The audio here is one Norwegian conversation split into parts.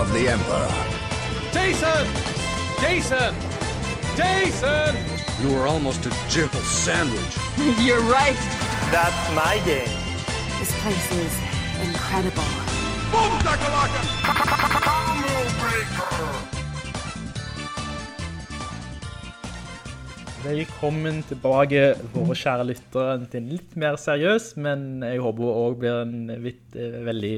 of the Emperor. Jason! Jason! Jason! You were almost a gentle sandwich. You're right. That's my game. This place is incredible. Velkommen tilbake, våre kjære lyttere, til en litt mer seriøs, men jeg håper også blir en vidt, eh, veldig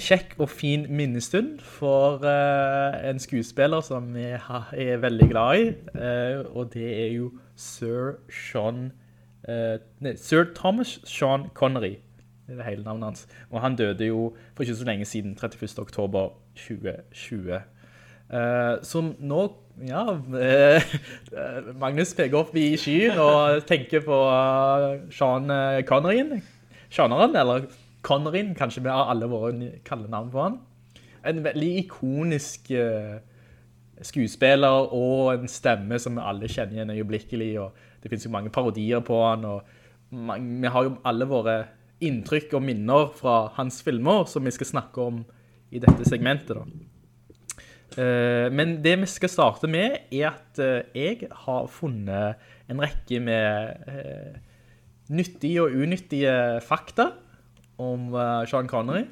kjekk og fin minnestund for uh, en skuespiller som jeg er veldig glad i, uh, og det er jo Sir Sean, uh, nei, Sir Thomas Sean Connery, det er hele navnet hans, og han døde jo for ikke så lenge siden, 31. oktober 2020. Eh, som nå, ja, Magnus peker opp i skyen og tenker på Sean Conneryen, Seaneren, eller Conneryen, kanskje vi har alle våre kallenavn på han. En veldig ikonisk eh, skuespiller og en stemme som vi alle kjenner igjen øyeblikkelig, og det finnes jo mange parodier på han, og vi har jo alle våre inntrykk og minner fra hans filmer, som vi skal snakke om i dette segmentet da. Eh, men det vi skal starte med er at eh, jeg har funnet en rekke med nyttige og unyttige fakta om eh, Sean Connery.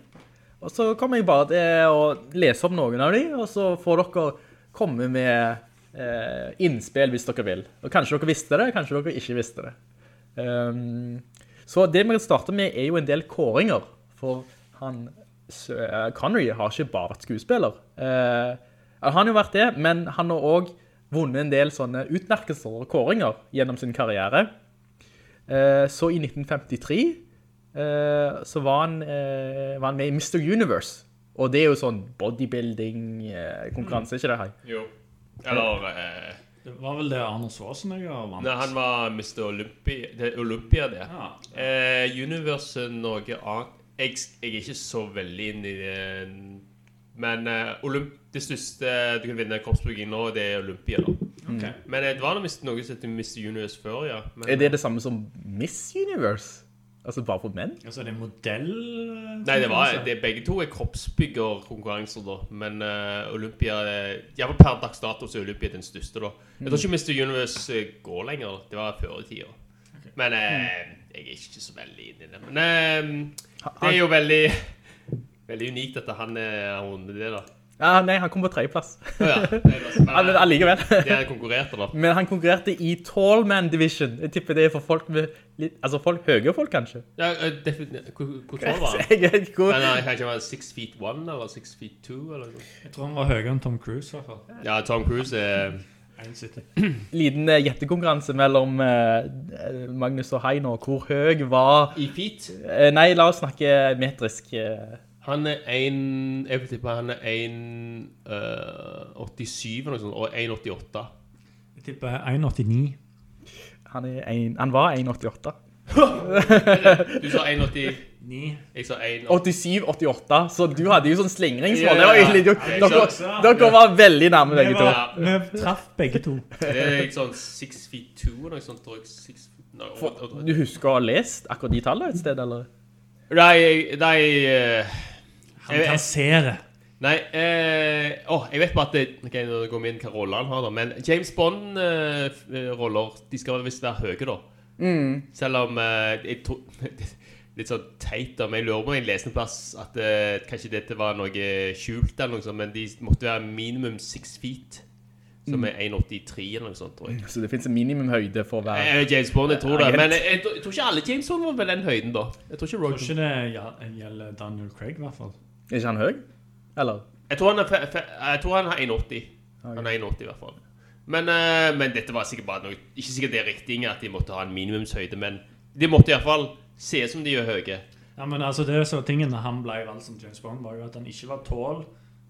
Og så kommer jeg bare til å lese opp noen av dem, og så får dere komme med eh, innspill hvis dere vil. Og kanskje dere visste det, kanskje dere ikke visste det. Um, så det vi kan starte med er jo en del kåringer, for han eh, Connery har ikke bare vært skuespiller. Uh, han har jo vært det, men han har også vunnet en del sånne utmerkelser og kåringer gjennom sin karriere. Uh, så i 1953 eh, så var han, eh, var han med i Mr. Universe. Og det er jo sånn bodybuilding-konkurranse, ikke det her? Jo. Eller eh, Det var vel det Arne Svarsenegger vant. Nei, han var Mr. Olympia, det, Olympia det. Ja. Eh, Universe noe annet jeg, jeg er ikke så veldig inn i det Men eh, Olymp, det største du kan vinne kroppsbygging nå, det er Olympia. da Okay. Men eh, det var noe, som heter Mr. Universe før, ja. Men, Er det det samme som Miss Universe? Altså bare for menn? Altså, det er modell... Nei, det var det, begge to er kroppsbyggerkonkurranser, da. Men uh, Olympia Iallfall per dags dato så er Olympia den største, da. Jeg tror ikke Mr. Universe eh, går lenger. Det var før i tida. Men uh, jeg er ikke så veldig inne i det. Men uh, det er jo veldig Veldig unikt at han er har vunnet det, da. Ja, nei, han kom på tredjeplass. Oh, ja. men allikevel. Det er konkurrerte, da. Men han konkurrerte i Tallman Division. Jeg tipper det er for folk med litt, altså folk, høye folk kanskje. Ja, eh, Hvor tall var han? Jeg vet ikke hvor... Men han var six feet one eller six feet two? Eller noe. Jeg tror han var høyere enn Tom Cruise, i hvert fall. Ja, Tom Cruise er 1,70. liten eh, gjettekonkurranse mellom eh, Magnus og Heino. Hvor høy var... i feet. Eh, nei, la oss snakke metrisk. eh. Han er 1 Jeg vil tippe han er en eh, 87 eller noe sånt, og 1,88. Jeg tipper 1,89. Han, han var 1,88. Du sa 1,89. Jeg sa 1,80 87-88, så du hadde jo sånn slingringsmål. Ja, ja, ja. dere, dere var veldig nærme begge to. Vi traff begge to. Det er sånn 6 feet 2 eller noe sånt, tror jeg. Six no, For, og- og- du husker å ha lest akkurat de tallene et sted, eller? Nei, nei eh, Han jeg- kan se det. Nei, eh, oh, jeg vet bare at det, okay, nå går vi inn hva rolle han har da Men James Bond-roller De skal visst være høye da. Selv om eh, jeg tror, Litt sånn teit da Men jeg lurer på om jeg leste en plass At eh, kanskje dette var noe skjult eller noe sånt Men de måtte være minimum 6 feet Som er 1,83 eller noe sånt tror jeg. Så det finnes en minimumhøyde for hver... Eh, James Bond, jeg tror det Men jeg, jeg, tror- jeg tror ikke alle James Bond var ved den høyden da. Jeg tror ikke Roger tror ikke det gjelder Daniel Craig, i hvert fall. Er ikke han høy? Eller? Jeg tror han er, fe, fe, jeg tror han har 1,80 Han er 1,80 i hvert fall men, eh, men dette var sikkert bare noe Ikke sikkert det er riktig at de måtte ha en minimumshøyde Men de måtte i hvert fall se ut som de er høye Ja, men altså, det er så tingen da han ble valgt som James Bond, var jo at han ikke var tål,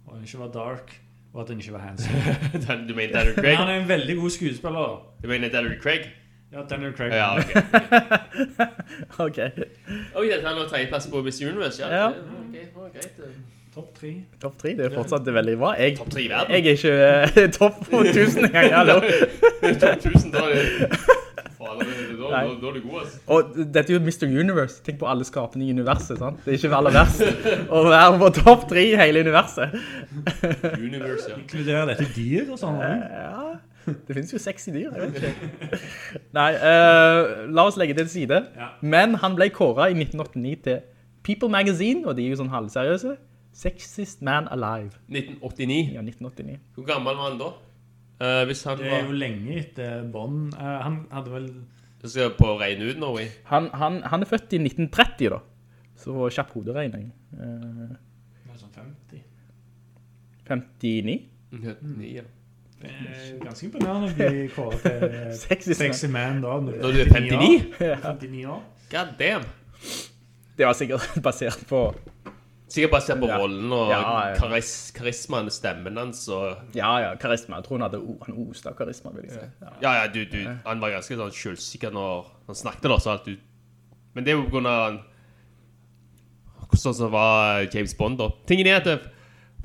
og han ikke var dark, og at han ikke var handsome. Du mener Daniel Men Craig? han er en veldig god skuespiller. Du mener Daniel Craig? Ja, Daniel Craig. Ja, ok. Ok. Oi, dette er nå tredjeplass på Miss Universe, ja. Ja. Greit. Topp tre. Topp tre, det er fortsatt veldig bra. Jeg, Topp tre i verden. jeg er ikke eh, topp 1000 engang, hallo. Topp 1000, da er det... Da, er du god, altså. Og dette er jo Mr. Universe. Tenk på alle skapene i universet, sant? Det er ikke aller verst å være på topp tre i hele universet. Universe, ja. Inkluderer dette dyr og sånn? Ja, det finnes jo sexy dyr, jeg vet ikke. Nei, uh, la oss legge det til side. Ja. Men han ble kåret i 1989 til People Magazine, og de er jo sånn halvseriøse. Sexiest Man Alive. 1989. Ja, 1989. Hvor gammel var han da? Uh, hvis han Det er jo lenge etter Bond. Uh, han hadde vel Jeg skal på regne ut nå, vi. Han, han, han er født i 1930 da. Så kjapp hoderegning. Eh, var sånn 50. 59? 59, ja. Det er ganske imponerende å bli kåret til Sexy man. sexy man da. Når du er 59? år. 59 år. God damn. Det var sikkert basert på Sikkert basert på Ja. rollen og Ja, ja. karis karismaen, stemmen hans og... Ja, ja, karisma. Jeg tror han hadde han oste av karisma, vil jeg si. Ja. Ja, ja, du, du, han var ganske sånn selvsikker når han snakket da, så alt du... Men det er jo på grunn av. Sånn som var James Bond da. Tingen er at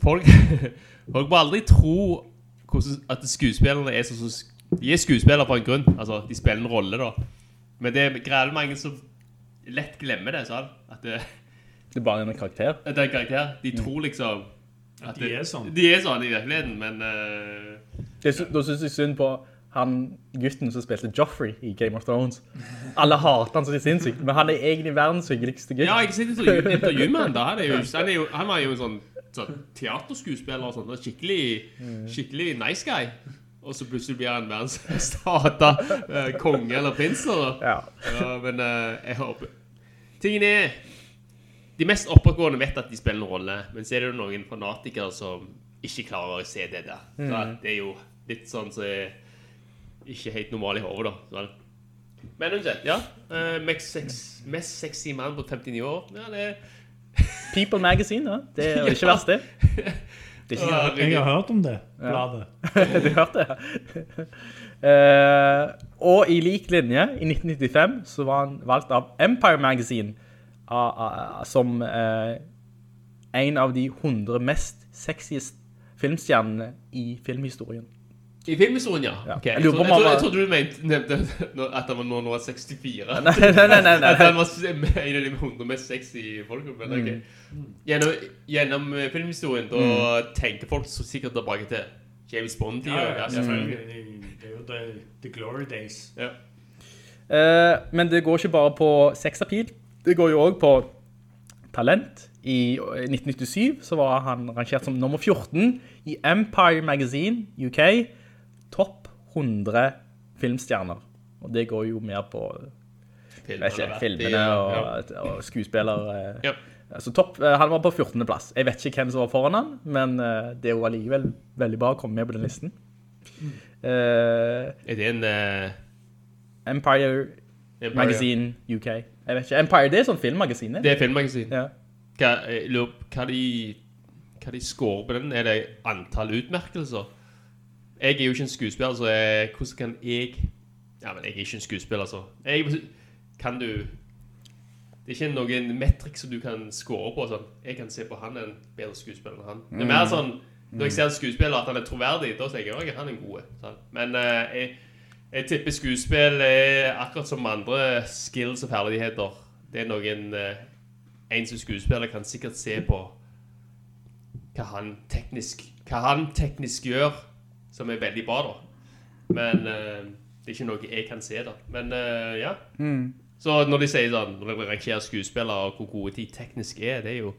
folk, folk må aldri tro at skuespillerne er sånn som... De er skuespillere på en grunn. Altså, de spiller en rolle da. Men det er greit mange som lett glemmer det, sånn. At det, Det er bare en karakter. at det er en karakter. De tror liksom... At de er sånn. De er sånn i virkeligheten, men... Uh, Det, sy- da synes jeg synd på han gutten som spilte Joffrey i Game of Thrones. Alle hater han så sinnssykt, men han er egentlig verdens hyggeligste gutt. Ja, jeg sitter sett intervju, med han da. Han, er jo, han, er jo, han var jo en sånn, sånn teaterskuespiller og sånn. Skikkelig, skikkelig nice guy. Og så plutselig blir han verdens stata eh, konge eller prins. Eller. Ja. Ja, men eh, jeg håper Tingen er De mest oppegående vet at de spiller en rolle, men så er det jo noen fanatikere som ikke klarer å se det der. Så det er jo litt sånn som er ikke helt normal i hodet, da. Men uansett, ja. eh, mest, sex, mest sexy mann på 59 år. Ja, det er People Magazine, da. Det er jo ikke verst det. Det er ikke Jeg har hørt om det, bladet. Du hørte det. Eh, og i lik linje, i 1995, så var han valgt av Empire Magazine av- av- som eh, en av de 100 mest sexiest filmstjernene i filmhistorien. I filmhistorien, ja. Ja. Okay. Jeg Jeg, trodde, jeg, trodde, jeg trodde du mente, nevnte at han var nå, nå var 64. Nei, nei, nei, nei, nei. At han var en av de 100 mest sexy folkene. Men ok. Gjennom, gjennom eh, filmhistorien, da tenker folk så sikkert tilbake til James Bond. Ja, ja, ja, selvfølgelig. Det, det er jo the, the glory days. Ja. Uh, men det går ikke bare på sexappeal. Det går jo også på talent. I 1997 så var han rangert som nummer 14 i Empire Magazine UK. Topp 100 filmstjerner. Og det går jo mer på Filmene ikke, filmene og, ja. og, skuespillere. eh. Ja. Så topp, eh, han var på 14. plass. Jeg vet ikke hvem som var foran han, men eh, det er jo allikevel veldig bra å komme med på den listen. Uh, Er det en uh... Empire Empire? Magazine UK. Jeg vet ikke. Empire, det er sånn filmmagasin, Det er filmmagasin. Ja. Hva, hva de, hva de scorer på den? Er det antall utmerkelser? Jeg er jo ikke en skuespiller, så jeg, hvordan kan jeg Ja, men jeg er ikke en skuespiller, så jeg, Kan du Det er ikke noen metrik som du kan score på. Sånn. Jeg kan se på han en bedre skuespiller enn han. Det er mer sånn Når jeg ser en skuespiller at han er troverdig, da tenker jeg at han er en god. Sånn. Men eh, jeg, jeg tipper skuespill er akkurat som andre skills og ferdigheter. Det er noen eh, En som skuespiller kan sikkert se på hva han teknisk Hva han teknisk gjør, som er veldig bra, da. Men eh, det er ikke noe jeg kan se, da. Men eh, ja. Så når de sier sånn Når de rangerer skuespillere og hvor gode de teknisk er, det er jo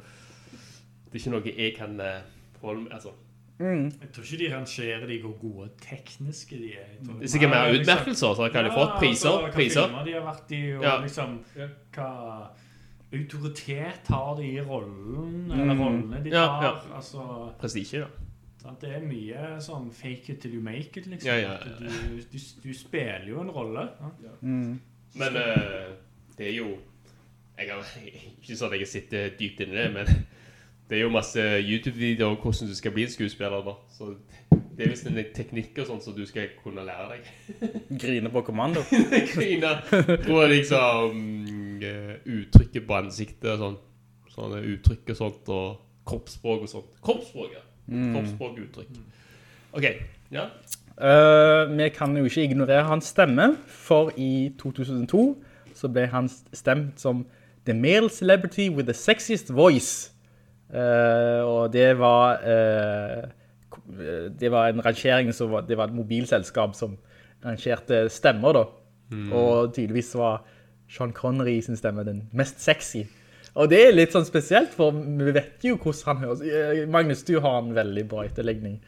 Det er ikke noe jeg kan uh, med. meg Altså. Jeg tror ikke de rangerer de hvor gode tekniske de er. Det er sikkert mer liksom- utmerkelser, så kan har de fått? Priser? altså, hva priser? filmer de har vært i, og Ja. liksom hva autoritet har de i rollen, eller rollene de Mm. Ja, tar. ja. Altså, Prestisje, da. Sant? Det er mye sånn fake it till you make it, liksom. Ja, ja, ja. Du, du, du spiller jo en rolle. Mm. Men uh, det er jo jeg har, Ikke sånn at jeg sitter dypt inni det, men Det er jo masse YouTube-videoer om hvordan du skal bli en skuespiller da. Så det er visst en teknikk og sånn som du skal kunne lære deg. Grine på kommando. Grine. På liksom eh, uttrykket på ansiktet og sånn. Sånne uttrykk og sånt, og kroppsspråk og sånt. Kroppsspråk, ja. Kroppsspråk uttrykk. Ok, ja. Uh, vi kan jo ikke ignorere hans stemme, for i 2002 så ble han stemt som The Male Celebrity with the Sexiest Voice. Uh, og det var, uh, det var en rangering, som var, det var et mobilselskap som rangerte stemmer da. Og tydeligvis var Sean Connery sin stemme den mest sexy. Og det er litt sånn spesielt, for vi vet jo hvordan han høres. Eh, Magnus, du har en veldig bra etterlegning.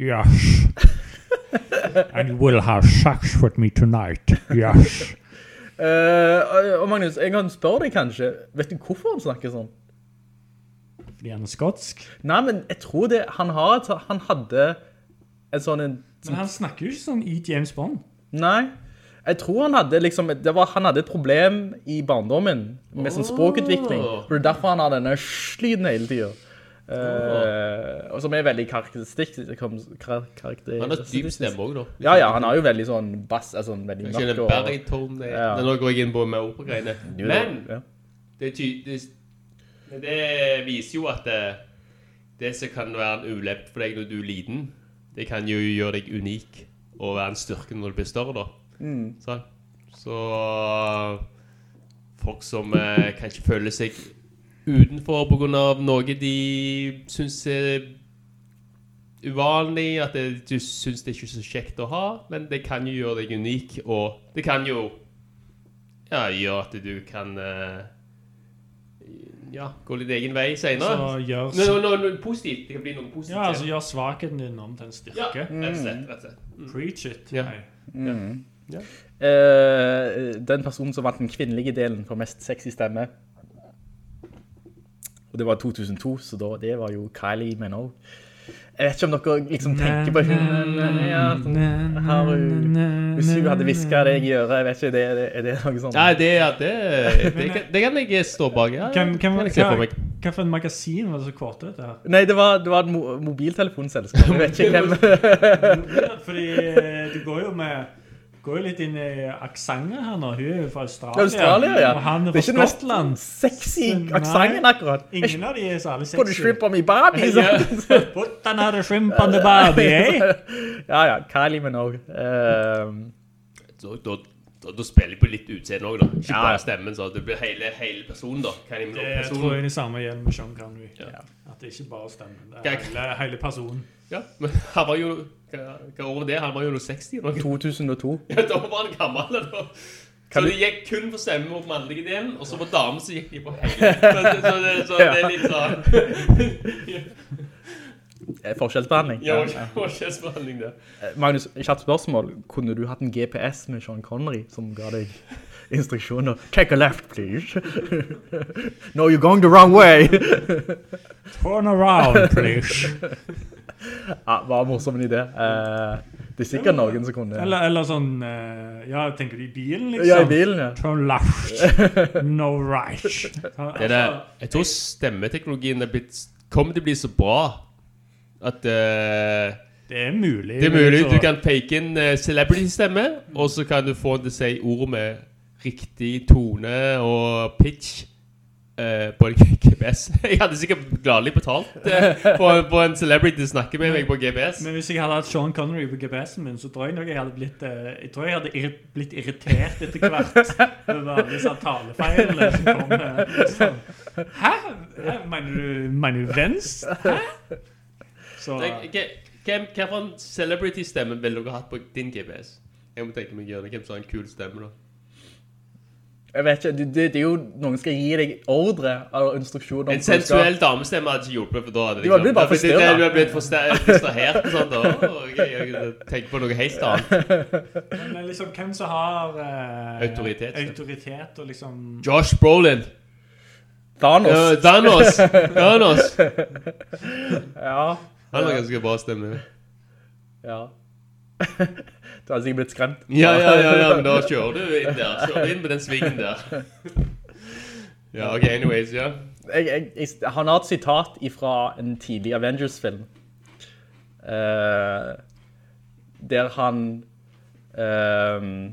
Yes. and you will have sex with me tonight. Yes. Uh, og Magnus, jeg kan spørre deg kanskje, vet du hvorfor han snakker sånn? Fordi han er skotsk. Nei, men jeg tror det, han, har, han hadde en sånn en, Men han snakker jo ikke sånn i James Bond. Nei, jeg tror han hadde liksom, det var, han hadde et problem i barndommen med sånn språkutvikling. For det er derfor han har denne slyden hele tiden. Uh, og som er veldig karakteristikk. Kar Han har dyp stemme også da. Ja, ja, han har jo veldig sånn bass, altså veldig Ikke mørk og, baritone. Ja. Nå går jeg inn på med operagreiene. Men det, ty det, det viser jo at det, det som kan være en ulempe for deg når du er liten, det kan jo gjøre deg unik og være en styrke når du blir større da. Sant? Så folk som eh, kanskje føler seg utenfor av noe de synes er uvanlig, at det, du synes det ikke er så kjekt å ha, men det kan jo gjøre deg unik, og det kan jo ja, gjøre at du kan eh, ja, gå litt egen vei senere. Så gjør, Noe, no, noe positivt. Det kan bli noe positivt. ja, altså gjør svakheten din om til en ja, styrke. rett og slett. Rett og slett. Preach it. Ja. Eh, den personen som vant den kvinnelige delen for mest sexy stemme. Og det var 2002, så da, det var jo Kylie Minogue. Jeg vet ikke om dere liksom tenker på hun ja, sånn, har hun, Hvis hun hadde visket deg i øret, jeg vet ikke, er det, er det noe sånt? Nei, det, ja, det, det, kan, det kan jeg stå bak. Ja, Hvem, hvem, kan jeg se for meg. hva for en magasin var det som kårte dette her? Nei, det var, det var et mo mobiltelefonselskap. Jeg vet ikke hvem. Fordi eh, du går jo med Går jo litt inn i aksanger her nå. Hun er jo fra Australia. Australia, ja. Og han er Det er fra ikke den mest Skottland. sexy aksangen akkurat. Ingen av de er særlig sexy. Put a shrimp on me, Bobby. sant? Put another shrimp on the barbie, eh? Ja, ja, Kylie Minogue. Um, Så, da, da, da spiller jeg på litt utseende også da. Ikke Ja, ja. bare stemmen, så det blir hele, hele personen da. Kan jeg det, Det noen tror jeg det samme gjelder med Sean Connery. Ja. At det ikke bare er stemmen. Det er hele, hele personen. Ja, men han var jo, hva, hva år var det? Han var jo noe 60 eller noe. 2002. Ja, da var han gammel da. Så Kan det gikk kun for stemme mot mannlige delen, og så på dame så gikk de på hele. Så, så, så, det, så det er litt sånn... Eh, Forskjellsbehandling. Ja, forskjellsbehandling det. Eh, Magnus, kjapt spørsmål. Kunne du hatt en GPS med Sean Connery som ga deg instruksjoner? Take a left, please. no, you're going the wrong way. Turn around, please. ja, bare morsom idé. Eh, det er sikkert noen som kunne... Eller, eller sånn Ja, tenker du i bilen, liksom? Ja, i bilen, ja. Turn left. No right. Det er det, jeg tror stemmeteknologien er blitt, kommer til å bli så bra at uh, Det er mulig. det er mulig. Du kan fake inn uh, celebrity-stemme, og så kan du få å si ord med riktig tone og pitch Uh, på en GPS. Jeg hadde sikkert gladelig betalt uh, på, på, en celebrity snakke med meg på GPS. Men hvis jeg hadde hatt Sean Connery på GPS-en min, så tror jeg nok jeg hadde blitt uh, Jeg tror jeg hadde irri blitt irritert etter hvert over alle disse talefeilene som kom. eh, Sånn. Hæ? Hæ? Mener du, mener du venstre? Hæ? Så Hvem en celebrity-stemme ville dere hatt på din GPS? Jeg må tenke meg gjerne gjøre det. Hvem som har en kul stemme, da? Jeg vet ikke, det, det, det er jo noen skal gi deg ordre eller instruksjoner. En sensuell damestemme hadde ikke hjulpet, for da hadde Du hadde blitt bare forstyrra. Du hadde blitt distrahert og sånn. Jeg, jeg tenker på noe helt annet. Men liksom, hvem som har eh, Autoritet. autoritet og liksom Josh Brolin. Thanos. Uh, Thanos. Thanos. Ja. Han har ganske bra stemme. Ja. Du hadde sikkert blitt skremt. Ja, ja, ja, ja, men da kjører du inn der. Kjører du inn på den svingen der. Ja, ok, anyways, ja. Jeg, jeg, jeg, han har et sitat fra en tidlig Avengers-film. Uh, der han Uh,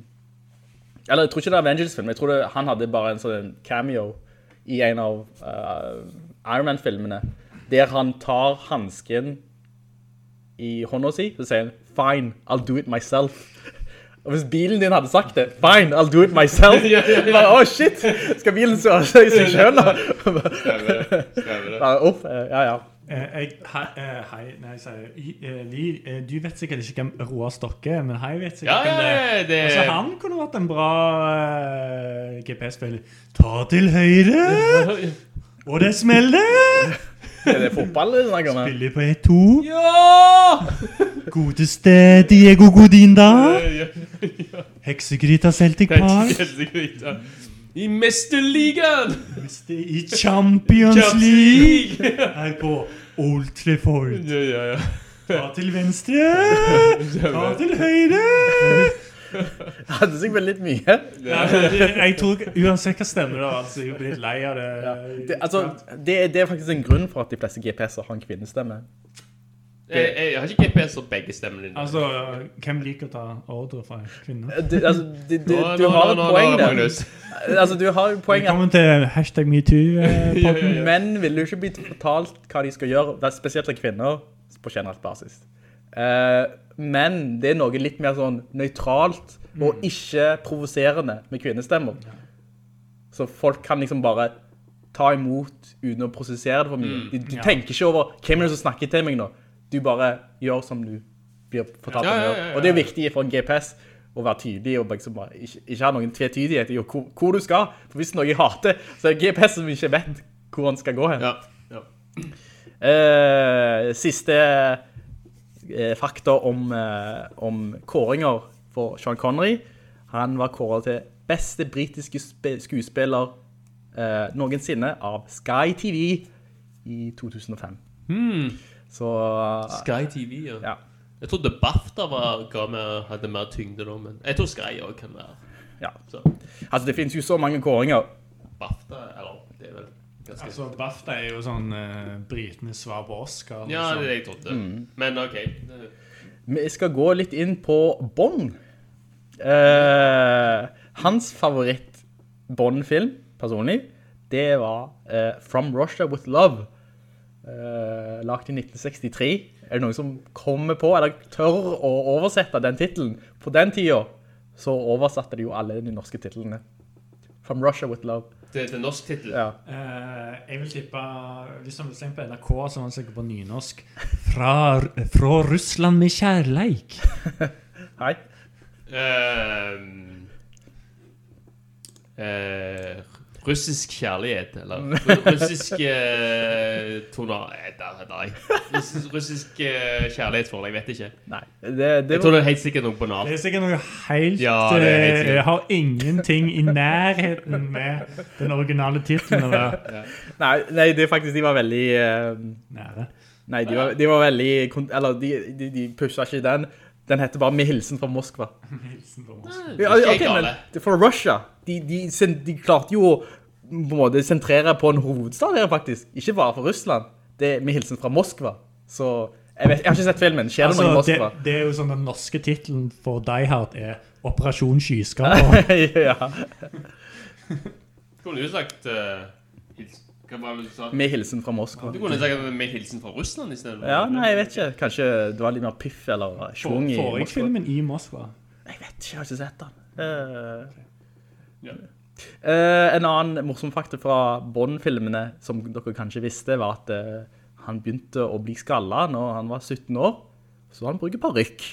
Eller jeg tror ikke det er Avengers-film. Jeg tror det, han hadde bare en sånn cameo i en av uh, Iron Man-filmene. Der han tar hansken i hånda si, så sier han Fine, I'll do it myself. Og hvis bilen din hadde sagt det, fine, I'll do it myself. Bare, Åh, shit! Skal bilen så seg selv da? Stemmer det. Stemmer det. Uff, eh, ja, ja. Eh, jeg, hei, eh, hei, nei, jeg sier I- eh, Liv, eh, du vet sikkert ikke hvem Roar Stokke er, men hei vet sikkert Ja, hvem det ja, er. ja, det- Altså, han kunne vært en bra uh, GPS-spiller. Ta til høyre, og det smeller! Er det fotball du snakker om? Spiller på 1-2. Ja! Godeste Diego Godinda. Heksegryta Celtic Park. Heksegryta. I Mesterligaen! I Champions. League! Her på Old Trafford. Ja, ja, ja. Ta til venstre, ta til høyre. Det hadde vel litt mye. Nei, jeg, tror uansett hva stemmer det, altså, hun blir litt lei av det. Det, altså, det, det er faktisk en grunn for at de fleste GPS-er har en kvinnestemme. Jeg, jeg har ikke GPS og begge stemmene dine. Altså, hvem liker å ta ordre fra kvinner? Altså, du, du, du har et poeng der. Magnus. Altså, du har jo poeng Velkommen til hashtag metoo-podden. menn vil jo ikke bli fortalt hva de skal gjøre, spesielt av kvinner, på generelt basis. Eh, men det er noe litt mer sånn nøytralt og ikke provoserende med kvinnestemmer. Så folk kan liksom bare ta imot uten å prosessere det for mye. Du, du Ja. tenker ikke over hvem er det som snakker til meg nå. Du bare gjør som du blir fortalt om å gjøre. Og det er viktig for en GPS å være tydelig og liksom bare ikke, ikke ha noen tvetydighet i hvor, hvor du skal. For hvis noe jeg hater, så er det GPS som ikke vet hvor han skal gå hen. Ja, ja. Eh, siste fakta om, eh, om kåringer for Sean Connery. Han var kåret til beste britiske skuespiller eh, noensinne av Sky TV i 2005. Så Sky TV, ja. ja. Jeg trodde BAFTA var, ga mer, hadde mer tyngde da, men jeg tror Sky også kan være. ja. Så Altså, det finnes jo så mange kåringer. BAFTA, eller det er vel. Altså, BAFTA er jo sånn uh, britenes svar på Oscar. ja, liksom. det er det jeg trodde. Mm. Men ok. Vi skal gå litt inn på Bond. Uh, hans favoritt Bond-film, personlig, det var uh, From Russia With Love. Uh, lagt i 1963. Er det noen som kommer på, eller tør å oversette den titelen? På den tida så oversatte de jo alle de norske titlene. From Russia With Love. Det er en norsk titel. Ja. Uh, jeg vil tippe Hvis han vil på NRK, så var han sikkert på nynorsk. Fra, fra Russland med kjærleik. Hei. Uh, eh, russisk kjærlighet, eller russisk uh, toner... eh, der- Nei. Russisk, russisk uh, kjærlighetsforhold, jeg vet ikke. Nei, det, det Jeg tror det er helt sikkert noe banalt. Det er sikkert noe helt Ja, det er helt eh, sikkert. Jeg har ingenting i nærheten med den originale tittelen å være. nei, nei, det er faktisk, de var veldig... uh, Nære. Nei, de var, de var veldig, eller de, de, de pushet ikke den. Den heter bare Med hilsen fra Moskva. Hilsen fra oss. Ja, Ikke ok, men for Russia, de, de, de klarte jo å på en måte sentrere på en hovedstad her faktisk. Ikke bare for Russland. Det er med hilsen fra Moskva. Så jeg, vet, jeg har ikke sett filmen. Skjer det Altså, noe i Moskva? det er jo sånn Den norske tittelen for Die Hard er Operasjon Skyskaper. ja, Kunne du sagt uh, hils- Hva var det du sa? med hilsen fra Moskva. Du kunne sagt med hilsen fra Russland i stedet. Ja, nei, jeg vet ikke. Kanskje det var litt mer piff eller For, svung i Moskva. filmen i Moskva? Jeg vet ikke, jeg har ikke sett den. Eh, Ja. Eh, en annen morsom fakta fra Bond-filmene som dere kanskje visste, var at uh, han begynte å bli skallet når han var 17 år, så han bruker parykk.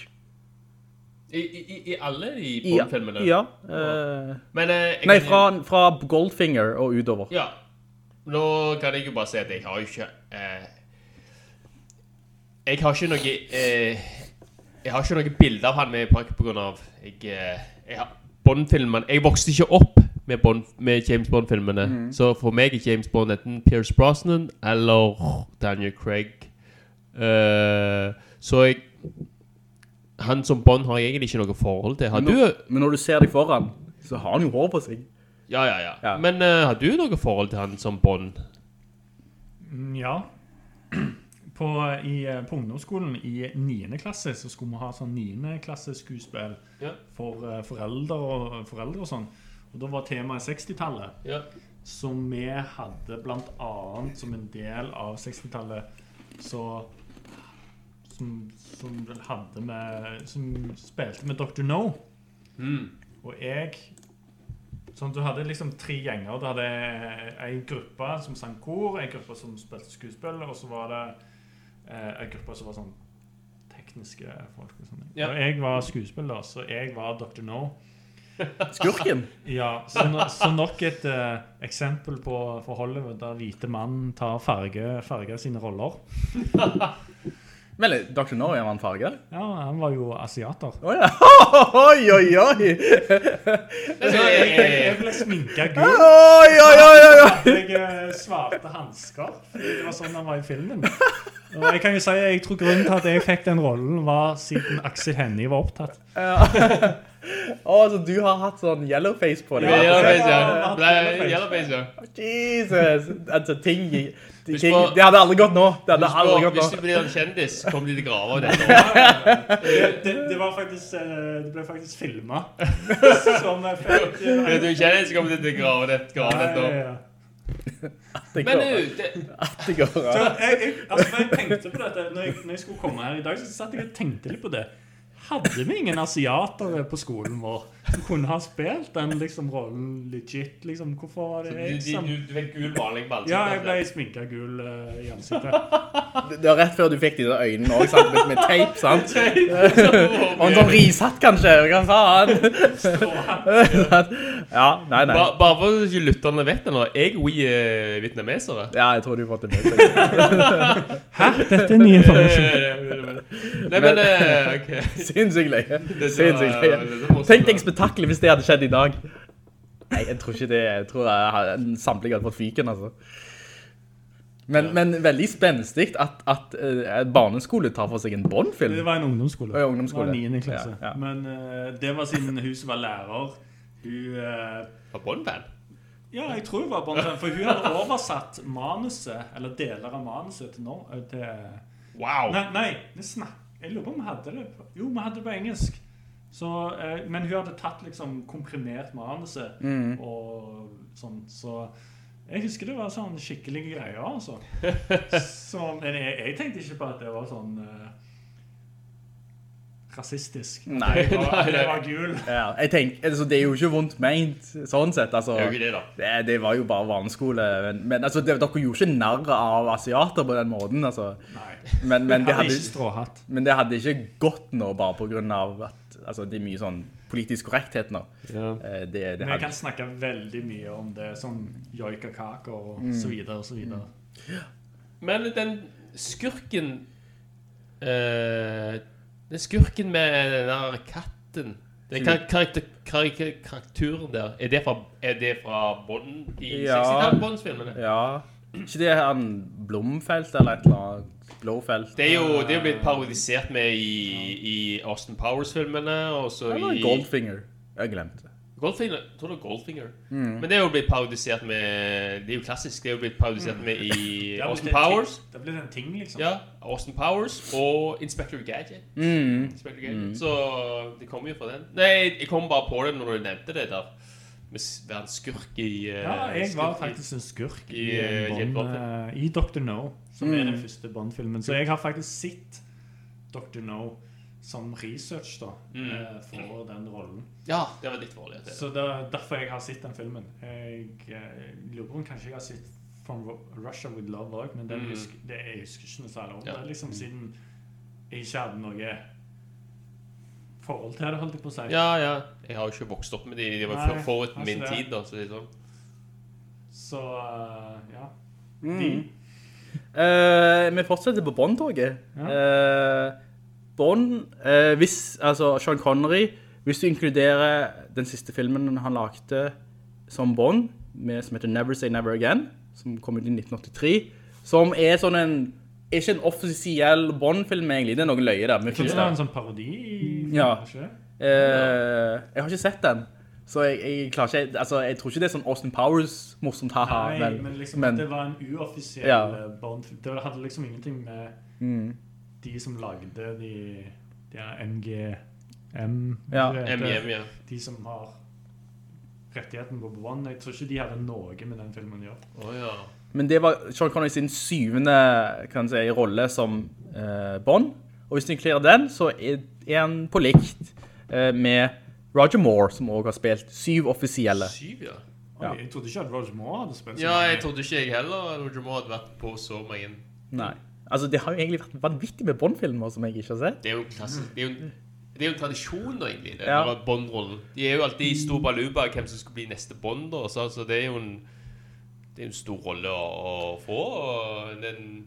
I, i, I alle de I- Bond-filmene? Ja. eh, Men, eh, nei, fra, fra Goldfinger og utover. Ja. Nå kan jeg jo bare si at jeg har jo ikke Jeg har ikke noe Jeg har ikke noe bilde av han med parykk av Jeg, jeg har Bond-filmene Jeg vokste ikke opp med, Bond, med James Bond-filmene. Mm. Så for meg er James Bond enten Pierce Brosnan eller Daniel Craig. Uh, så jeg Han som Bond har jeg egentlig ikke noe forhold til. Har Men du når, men når du ser deg foran, så har han jo hår på seg. Ja, ja, ja. Ja. Men uh, har du noe forhold til han som Bond? Mm, Ja. På, i, eh, på ungdomsskolen i 9. klasse så skulle vi ha sånn 9. klasse skuespill Ja. for uh, foreldre og, foreldre og sånn. Og da var temaet 60-tallet. Ja. som vi hadde blant annet som en del av 60-tallet så som, som hadde med Som spilte med Dr. No. Mm. Og jeg Sånn, Du hadde liksom tre gjenger. Du hadde ei gruppe som sang kor, ei gruppe som spilte skuespill, og så var det eh, ei gruppe som var sånn tekniske folk. Og, sånn. Ja. og jeg var skuespiller, så jeg var Dr. No. Skurken. Ja, så, no, så nok et uh, eksempel på for Hollywood der hvite mann tar farge, farge sine roller. Men Dr. No er han farge? Ja, han var jo asiater. Åja. Oi, oi, oi. Så jeg, ble sminka gul. Oi, oi, oi, oi, oi. jeg eh, svarte hansker. Det var sånn han var i filmen. Og jeg kan jo si, jeg tror grunnen til at jeg fikk den rollen, var siden Aksel Hennie var opptatt. Å, så du har hatt sånn yellowface på deg? Yellowface, ja. Ja, Nei, Yellowface, ja. Jesus. Altså, ting, ting, Det hadde aldri gått nå. Det hadde aldri på, gått Hvis du blir en kjendis, kommer de til grava av. Det, det, det var faktisk eh, Det ble faktisk filmet. Som jeg fikk Hvis du er kjendis, kommer de til grava dette. grave det, ja, ja. Det Men du, det, det går ja. jeg, jeg, altså, jeg tenkte på dette når jeg, når jeg skulle komme her i dag, så satt jeg og tenkte litt på det. Hadde vi ingen asiatere på skolen vår som kunne ha spilt den liksom, rollen legit? Liksom, hvorfor var det du, jeg du, som du fikk gul maling på Ja, jeg ble sminka gul eh, i ansiktet. Det det var rett før du fikk de der øynene òg, sant? Med, med teip, sant? Og en sånn rishatt, kanskje. Hva faen? ja, nei, nei. Bare, bare for at ikke lytterne vet det nå, jeg we er vietnamesere. Ja, jeg tror du har fått det med deg. Hæ? Dette er ny informasjon. Nei, men eh, ok. Sinnssykt løye. Sinnssykt løye. Tenk deg spetakkelet hvis det hadde skjedd i dag. Nei, jeg tror ikke det. Jeg tror jeg har- samtlige hadde fått fyken, altså. Men, men veldig spenstig at, at eh, barneskole tar for seg en Bond-film. Det var en ungdomsskole. Ja, ungdomsskole. Det var 9. klasse. Ja, ja. Men uh, det var siden hun som var lærer. Hun Uh, Var Bond-fan? Ja, jeg tror hun var Bond-fan, for hun hadde oversatt manuset, eller deler av manuset, til, nå, til Wow! Nei, nei det jeg lurer på om vi hadde det Jo, vi hadde det på engelsk. Så, eh, men hun hadde tatt liksom komprimert manuset Mm. og sånn, så jeg husker det var sånn skikkelige greier, altså. Så, men jeg, jeg tenkte ikke på at det var sånn eh, rasistisk. Nei. Det var, Nei, det var gul. Ja, jeg tenker, altså, det er jo ikke vondt meint, sånn sett, altså. Det det. Det, det var jo bare barneskole, men, men altså, det, dere gjorde ikke narr av asiater på den måten, altså. Nei. Men, men, hadde hadde, ikke men det hadde ikke gått nå, bare på grunn av at, altså, det er mye sånn politisk korrekthet nå. Ja. Eh, Det, det Men jeg kan snakke veldig mye om det, sånn joikakaker og Mm. så videre og så videre. Men den skurken uh, Den skurken med den der katten Den kar karakter karakter karakteren der, er det fra, er det fra Bond? I Ja. 60-tallet? Bonds-filmene? ja, ikke det han Blomfelt eller et eller annet, Blåfelt. Det er jo det er blitt parodisert med i, i Austin Powers-filmene, og så Eller i Goldfinger. Jeg glemte det. Goldfinger, jeg tror det er Goldfinger. Mm. Men det er jo blitt parodisert med Det er jo klassisk. Det er jo blitt parodisert med i Austin Powers. Da Powers. ting- Det blir en ting, liksom. Ja, Austin Powers og Inspector Gadget. Mm. Inspector Gadget. Så det kommer jo fra den. Nei, jeg kom bare på det når du nevnte det der. Med være en skurk i uh, Ja, jeg var skurk faktisk en skurk i, i, eh, Bond, uh, i Dr. No, som er Mm. den første Bond-filmen. Så jeg har faktisk sett Dr. No som research da, Mm. eh, for den rollen. Ja, det var ditt forhold. det. Så det er derfor jeg har sett den filmen. Jeg eh, lurer på om kanskje jeg har sett From Russia With Love også, men den Mm. husker, det, jeg husker ikke noe særlig om Ja. det. Liksom siden jeg ikke hadde noe forhold til det, holdt jeg på å si. Ja, ja. Jeg har jo ikke vokst opp med de. De var Nei, forut altså min det. tid, da. Så sånn. Så uh, ja. Mm. De, Eh, vi fortsetter på Bond-toget. Eh, Bond, eh, hvis, altså Sean Connery, hvis du inkluderer den siste filmen han lagde som Bond, med, som heter Never Say Never Again, som kom ut i 1983, som er sånn en, ikke en offisiell Bond-film egentlig, det er noen løye der. med Finnes det er en sånn parodi? Ja. Eh, jeg har ikke sett den, Så jeg, jeg klarer ikke, altså jeg tror ikke det er sånn Austin Powers morsomt, haha. Nei, men, men liksom men- det var en uoffisiell Ja. Bond-film. Det hadde liksom ingenting med Mm. de som lagde de, de MGM Ja. MGM, ja. De som har rettigheten på Bond. Jeg tror ikke de hadde noe med den filmen å gjøre. Oh, ja. Men det var Sean Connery sin syvende kan si, rolle som eh, Bond. Og hvis du inkluderer den, så er han på likt eh, med Roger Moore, som også har spilt syv offisielle. Syv, ja. Oi, Ja. Jeg trodde ikke at Roger Moore hadde spilt Ja, jeg trodde ikke jeg heller Roger Moore hadde vært på så mange. Nei. Altså, det har jo egentlig vært vanvittig med Bond-filmer som jeg ikke har sett. Det er jo klassisk. Det er jo det er jo en tradisjon, da, egentlig, det, Ja. Bond-rollen. De er jo alltid i stor baluba hvem som skal bli neste Bond, da, så altså, det er jo en det er en stor rolle å, å få. Og den,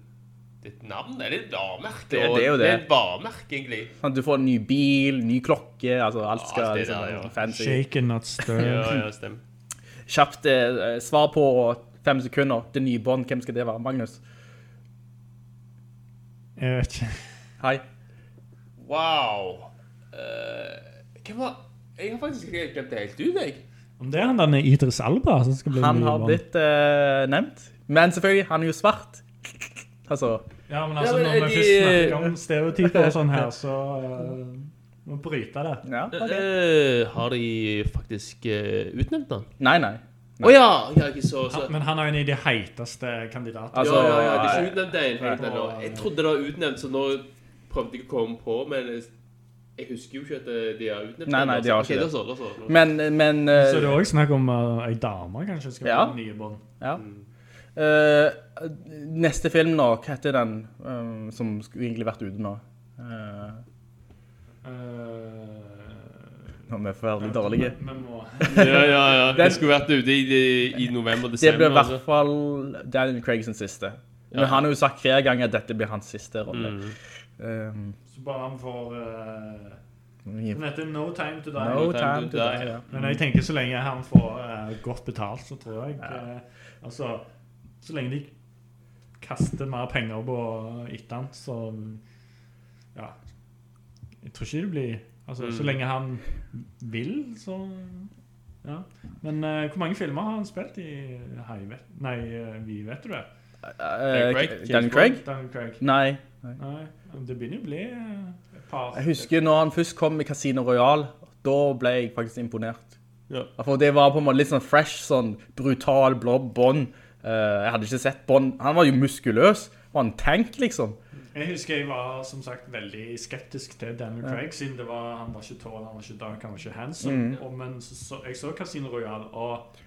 det er navn, det er litt varemerke. Det- det er jo det. Det er et varemerke, egentlig. Sånn, Du får en ny bil, ny klokke, altså alt skal ja, liksom, der, være ja. fancy. Shaken, not stirred. Ja, ja, stemmer. Kjapt eh, svar på fem sekunder. Det nye bånd, hvem skal det være? Magnus? Jeg vet ikke. Hei. Wow. Uh, hvem var Jeg har faktisk ikke glemt det helt ut, jeg. Om det er han der Idris Alba som skal bli Han har blitt uh, nevnt. Men selvfølgelig, han er jo svart. Altså, Ja, men altså, Ja, men når vi de- først snakker om stereotyper og sånn her, så uh, må vi bryte det. ja, okay. uh, har de faktisk uh, utnevnt han? Nei, nei. Å ja! ja ikke så, så. Han, men han er jo en av de heiteste kandidatene. Altså, ja, ja, ja, det eh, ikke utnevnt en helt ennå. Jeg trodde det var utnevnt, så nå prøvde jeg å komme på, men jeg husker jo ikke at eh, de har utnevnt Nei, nei, altså. de har ikke da det. så, da så. Men, men eh, Så det er også snakk om uh, ei dame kanskje skal Ja. være nye Bond. Ja. Eh, neste film nå, hva heter den eh, som skulle egentlig vært ute nå? Eh, Uh, nå er vi forferdelig dårlige. Vi Ja, ja, ja. Det Den- skulle vært ute i, i, i Det november-desember. blir i hvert altså. fall Daniel Craig sin siste. Men han har jo sagt flere ganger at dette blir hans siste rolle. Mm. Um, Så bare han får uh, no Den heter No Time To Die. No time to die. Ja. Men jeg tenker så lenge han får uh, godt betalt, så tror jeg Altså, så lenge de kaster mer penger på etter han, så Ja. Jeg tror ikke det blir Altså, så Mm. lenge han vil, så Ja. Men uh, hvor mange filmer har han spilt i Hei, vet, Nei, eh, vi vet du det? Dan Craig? Daniel Craig? Dan Craig. Nei. Nei, det begynner jo å bli eh, et par Jeg husker når han først kom i Casino Royale, da ble jeg faktisk imponert. Ja. For det var på en måte litt sånn fresh, sånn brutal, blå bånd. Eh, jeg hadde ikke sett Bond. Han var jo muskuløs. Var en tank, liksom. Jeg husker jeg var som sagt veldig skeptisk til Daniel Craig, siden det var, han var ikke tall, han var ikke dark, han var ikke handsome. Mm. Og, men så, så, jeg så Casino Royale, og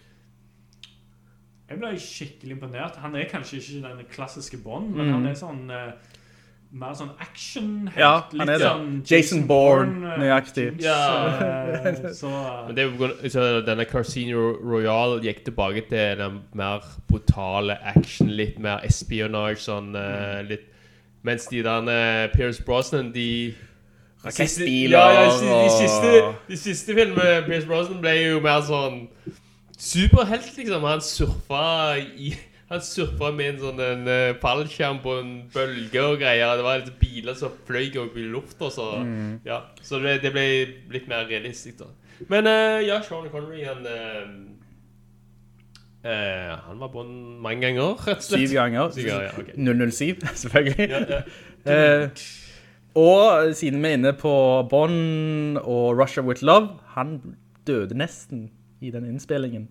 jeg ble skikkelig imponert. Han er kanskje ikke den klassiske Bond, men Mm. han er sånn eh, mer sånn actionhelt. Ja, han er det. sånn Jason Bourne, eh, nøyaktig. Ja. eh, så Men det er jo på grunn- så denne Casino Royale gikk tilbake til den mer brutale action, litt mer espionage, sånn eh, litt Mens de der eh, Pierce Brosnan, de Rakettbiler ja, ja, de, de, og- siste, de siste filmene Pierce Brosnan ble jo mer sånn superhelt, liksom. Han surfa i han surfa med en sånn en, eh, fallskjerm på en bølge og greier. Det var litt biler som fløy opp i lufta. Så, ja. så det, det ble litt mer realistisk, da. Men uh, ja, Sean Connery, han uh, Han var Bond mange ganger, rett og slett. Syv ganger. Syv ganger, ja, okay. 007, selvfølgelig. Ja, ja. Og siden vi er inne på Bond og Russia With Love, han døde nesten i den innspillingen.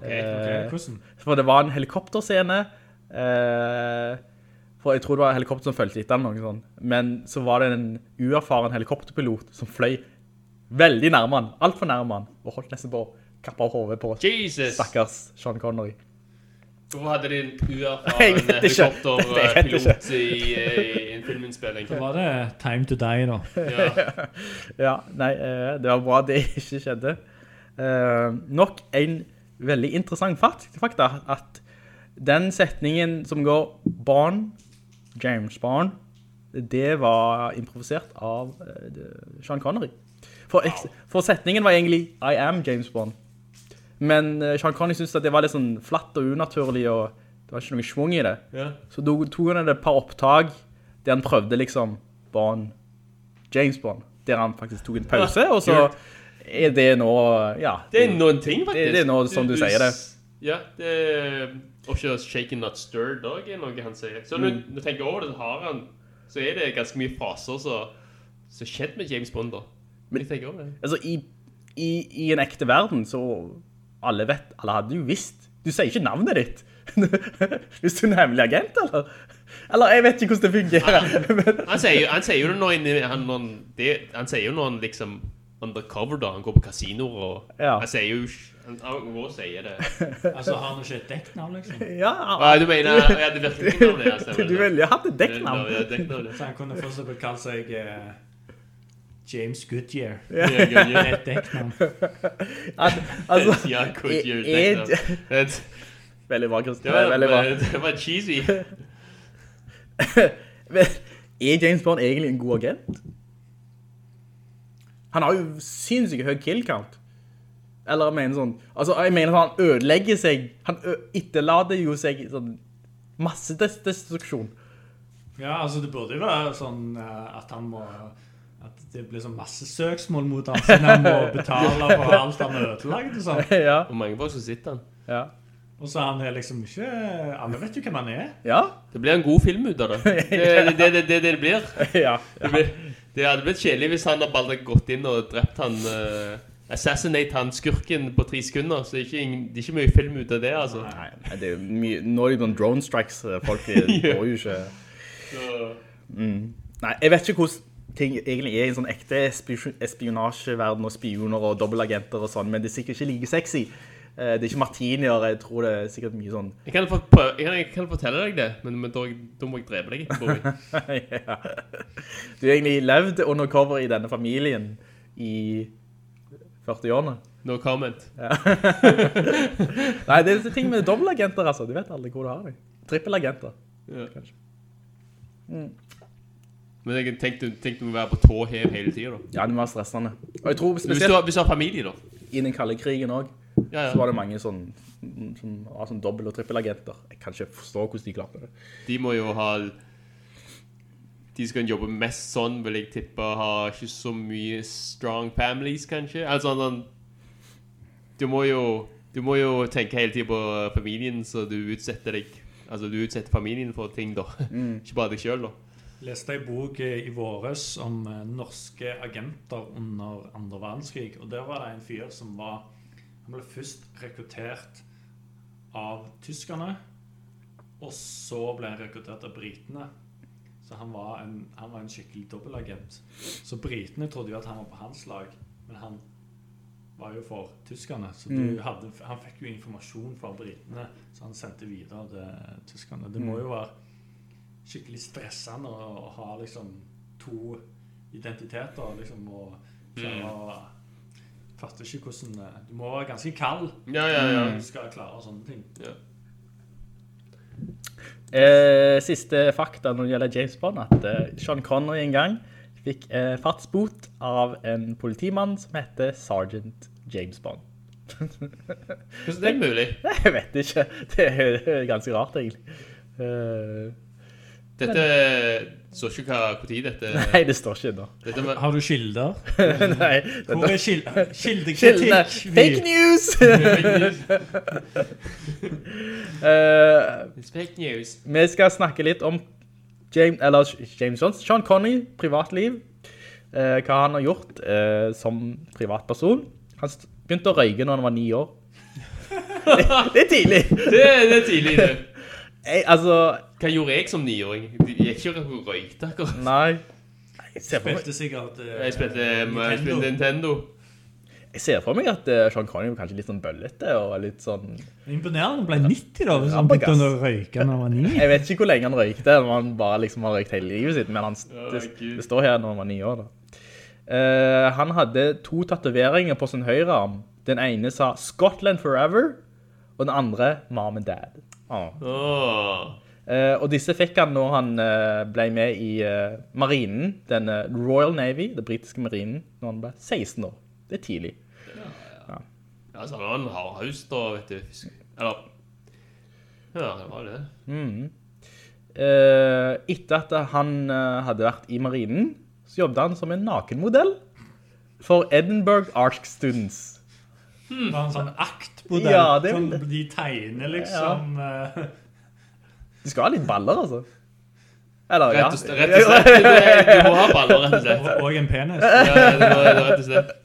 Ok. ok, Eh, hvordan? For det var en helikopterscene. Eh, for jeg tror det var en helikopter som følte etter eller noe sånt. Men så var det en uerfaren helikopterpilot som fløy veldig nærme han. Alt for nærme han. Og holdt nesten på å kappe av hovedet på Jesus! stakkars Sean Connery. Hvorfor hadde de en uerfaren helikopterpilot i, i en filminnspilling? Så var det Time To Die, da. Ja. Ja, nei, eh, det var bra det ikke skjedde. Eh, nok en veldig interessant fakt, fakta, at den setningen som går Bond, James Bond, det var improvisert av eh, Sean Connery. For, for setningen var egentlig I am James Bond. Men eh, Sean Connery syntes at det var litt sånn flatt og unaturlig, og det var ikke noe svung i det. Ja. Så do- tok han et par opptak der han prøvde liksom Bond, James Bond, der han faktisk tok en pause, og så Er det nå, ja. Det er noen ting, faktisk. Det, det er nå som du, sier det. Ja, det Og ikke shaken not stirred òg er noe han sier. Så når Mm. du tenker over det, så har han Så er det ganske mye faser som har skjedd med James Bond, da. Men jeg tenker over det. Altså, i, i, i en ekte verden, så alle vet, alle hadde jo visst. Du sier ikke navnet ditt. Hvis du er en hemmelig agent, eller? Eller, jeg vet ikke hvordan det fungerer. Men- Han sier, jo- han sier jo noe inni han, han, han, sier jo noen, han liksom undercover, da. Han går på kasinoer og Ja. Jeg sier jo Han, han går og sier det. Altså, har han ikke et dekknavn, liksom? ja, Ja, du mener Ja, det virker ikke navnet, Altså, Du ville hatt et dekknavn. Ja. Så han kunne fortsatt blitt kalt seg uh, James Goodyear. Ja, Det er Et dekknavn. Altså, Ja, Goodyear, er- dekknavn. Det- Veldig bra, Kristian. Det var, Veldig bra. det var cheesy. Men er James Bond egentlig en god agent? Han har jo sinnssykt høy kill count. Eller jeg mener sånn, altså jeg mener sånn, han ødelegger seg, han etterlader jo seg sånn masse destruksjon. Ja, altså, det burde jo være sånn eh, at han må At det blir sånn masse søksmål mot han, siden han må betale for alt han ødelagde og sånn. ja, Hvor mange folk som sitter han? ja, Og så han er liksom ikke Alle vet jo hvem han er. ja, Det blir en god film ut av det. Det er det, det, det, det, det blir. ja, Det, blir, det hadde blitt kjedelig hvis han hadde bare gått inn og drept han uh, Assassinate han skurken på tre sekunder. Så det er ikke, det er ikke mye film ut av det, altså. Nei, nei, det er jo mye, nå er det jo noen drone strikes, eh, folk Det går jo ikke... mm. Nei, jeg vet ikke hvordan ting egentlig er i en sånn ekte espionasjeverden og spioner og dobbelagenter og sånn, men det er sikkert ikke like sexy. Eh, Det er ikke martinier, jeg tror det er sikkert mye sånn... Jeg kan, få jeg, kan, jeg kan fortelle deg det, men, men da, da må jeg drepe deg etterpå. ja. Du har egentlig levd undercover i denne familien i 40-årene. No comment. Nei, det er ting med dobbelagenter, altså. Du vet aldri hvor du har dem. Trippelagenter. Ja. Kanskje. Men jeg tenkte, tenkte må være på tå hev hele tiden, da. Ja, det var stressende. Og jeg tror spesielt... Hvis du, har, hvis du har familie, da. i den kalde krigen også, Ja, så var det mange sånn, som var sånn dobbelt- og trippelagenter. Jeg kan ikke forstå hvordan de klarte det. De må jo ha De som kan jobbe mest sånn, vil jeg tippe, ha ikke så mye strong families, kanskje. Altså sånn Du må jo Du må jo tenke hele tiden på familien, så du utsetter deg Altså du utsetter familien for ting, da. Ikke bare deg sjøl, da. leste ei bok eh, i våres om eh, norske agenter under andre verdenskrig. Og der var det en fyr som var Han ble først rekruttert av tyskerne. Og så ble han rekruttert av britene. Så han var en, han var en skikkelig dobbeltagent. Så britene trodde jo at han var på hans lag, men han var jo for tyskerne. Så du hadde, han fikk jo informasjon fra britene, så han sendte videre til tyskerne. Det må jo være skikkelig stressende å, å ha liksom to identiteter, liksom, og klare å Fatter ikke hvordan eh, Du må være ganske kald Ja, ja, ja. når du skal klare sånne ting. ja. Eh, siste fakta når det gjelder James Bond, at eh, Sean Connery en gang fikk eh, fartsbot av en politimann som heter Sergeant James Bond. Hvordan er det mulig? Jeg vet ikke. Det er ganske rart, egentlig. Eh, Dette står ikke hva når dette nei, det står ikke da. Dette med, Har du kilder? nei, Hvor er Kildene. kildekritikk? Fake news! uh, fake news. vi skal snakke litt om James, eller James Jones, Sean Connery, privatliv. uh, hva han har gjort uh, som privatperson. Han begynte å røyke når han var ni år. det, det er tidlig. Det, det er tidlig, det. Jeg, altså, Hva gjorde jeg som niåring? Jeg gikk ikke og røykte akkurat. nei. Jeg ser for meg, Spilte sikkert eh, Jeg spilte, jeg Nintendo. spilte Nintendo. jeg ser for meg at eh, Sean Connery var kanskje litt sånn bøllete og litt sånn... Imponerende. Han ble 90 da, hvis han begynte å røyke når han var 9. Jeg vet ikke hvor lenge han røykte, om han bare liksom har røykt hele livet sitt, men han, det, Gud. det står her når han var ni år da. Eh, han hadde to tatoveringer på sin høyre arm. Den ene sa Scotland Forever, og den andre Mom and Dad. Ah. Åh. Eh, og disse fikk han når han eh, ble med i eh, marinen, den Royal Navy, det britiske marinen, når han ble 16 år. Det er tidlig. Ja, så han en hardhaus da, vet du. Eller Ja, det var det. Eh, etter at han hadde vært i marinen, så jobbet han som en nakenmodell. for Edinburgh Arch Students. Det var en sånn aktmodell. Ja, det- sånn, de tegner liksom eh, Du skal ha litt baller, altså. Eller, ja. Rett og slett. Rett og slett. Du, du må ha baller, rett og slett. og, en penis. Ja, ja, det må, rett og slett.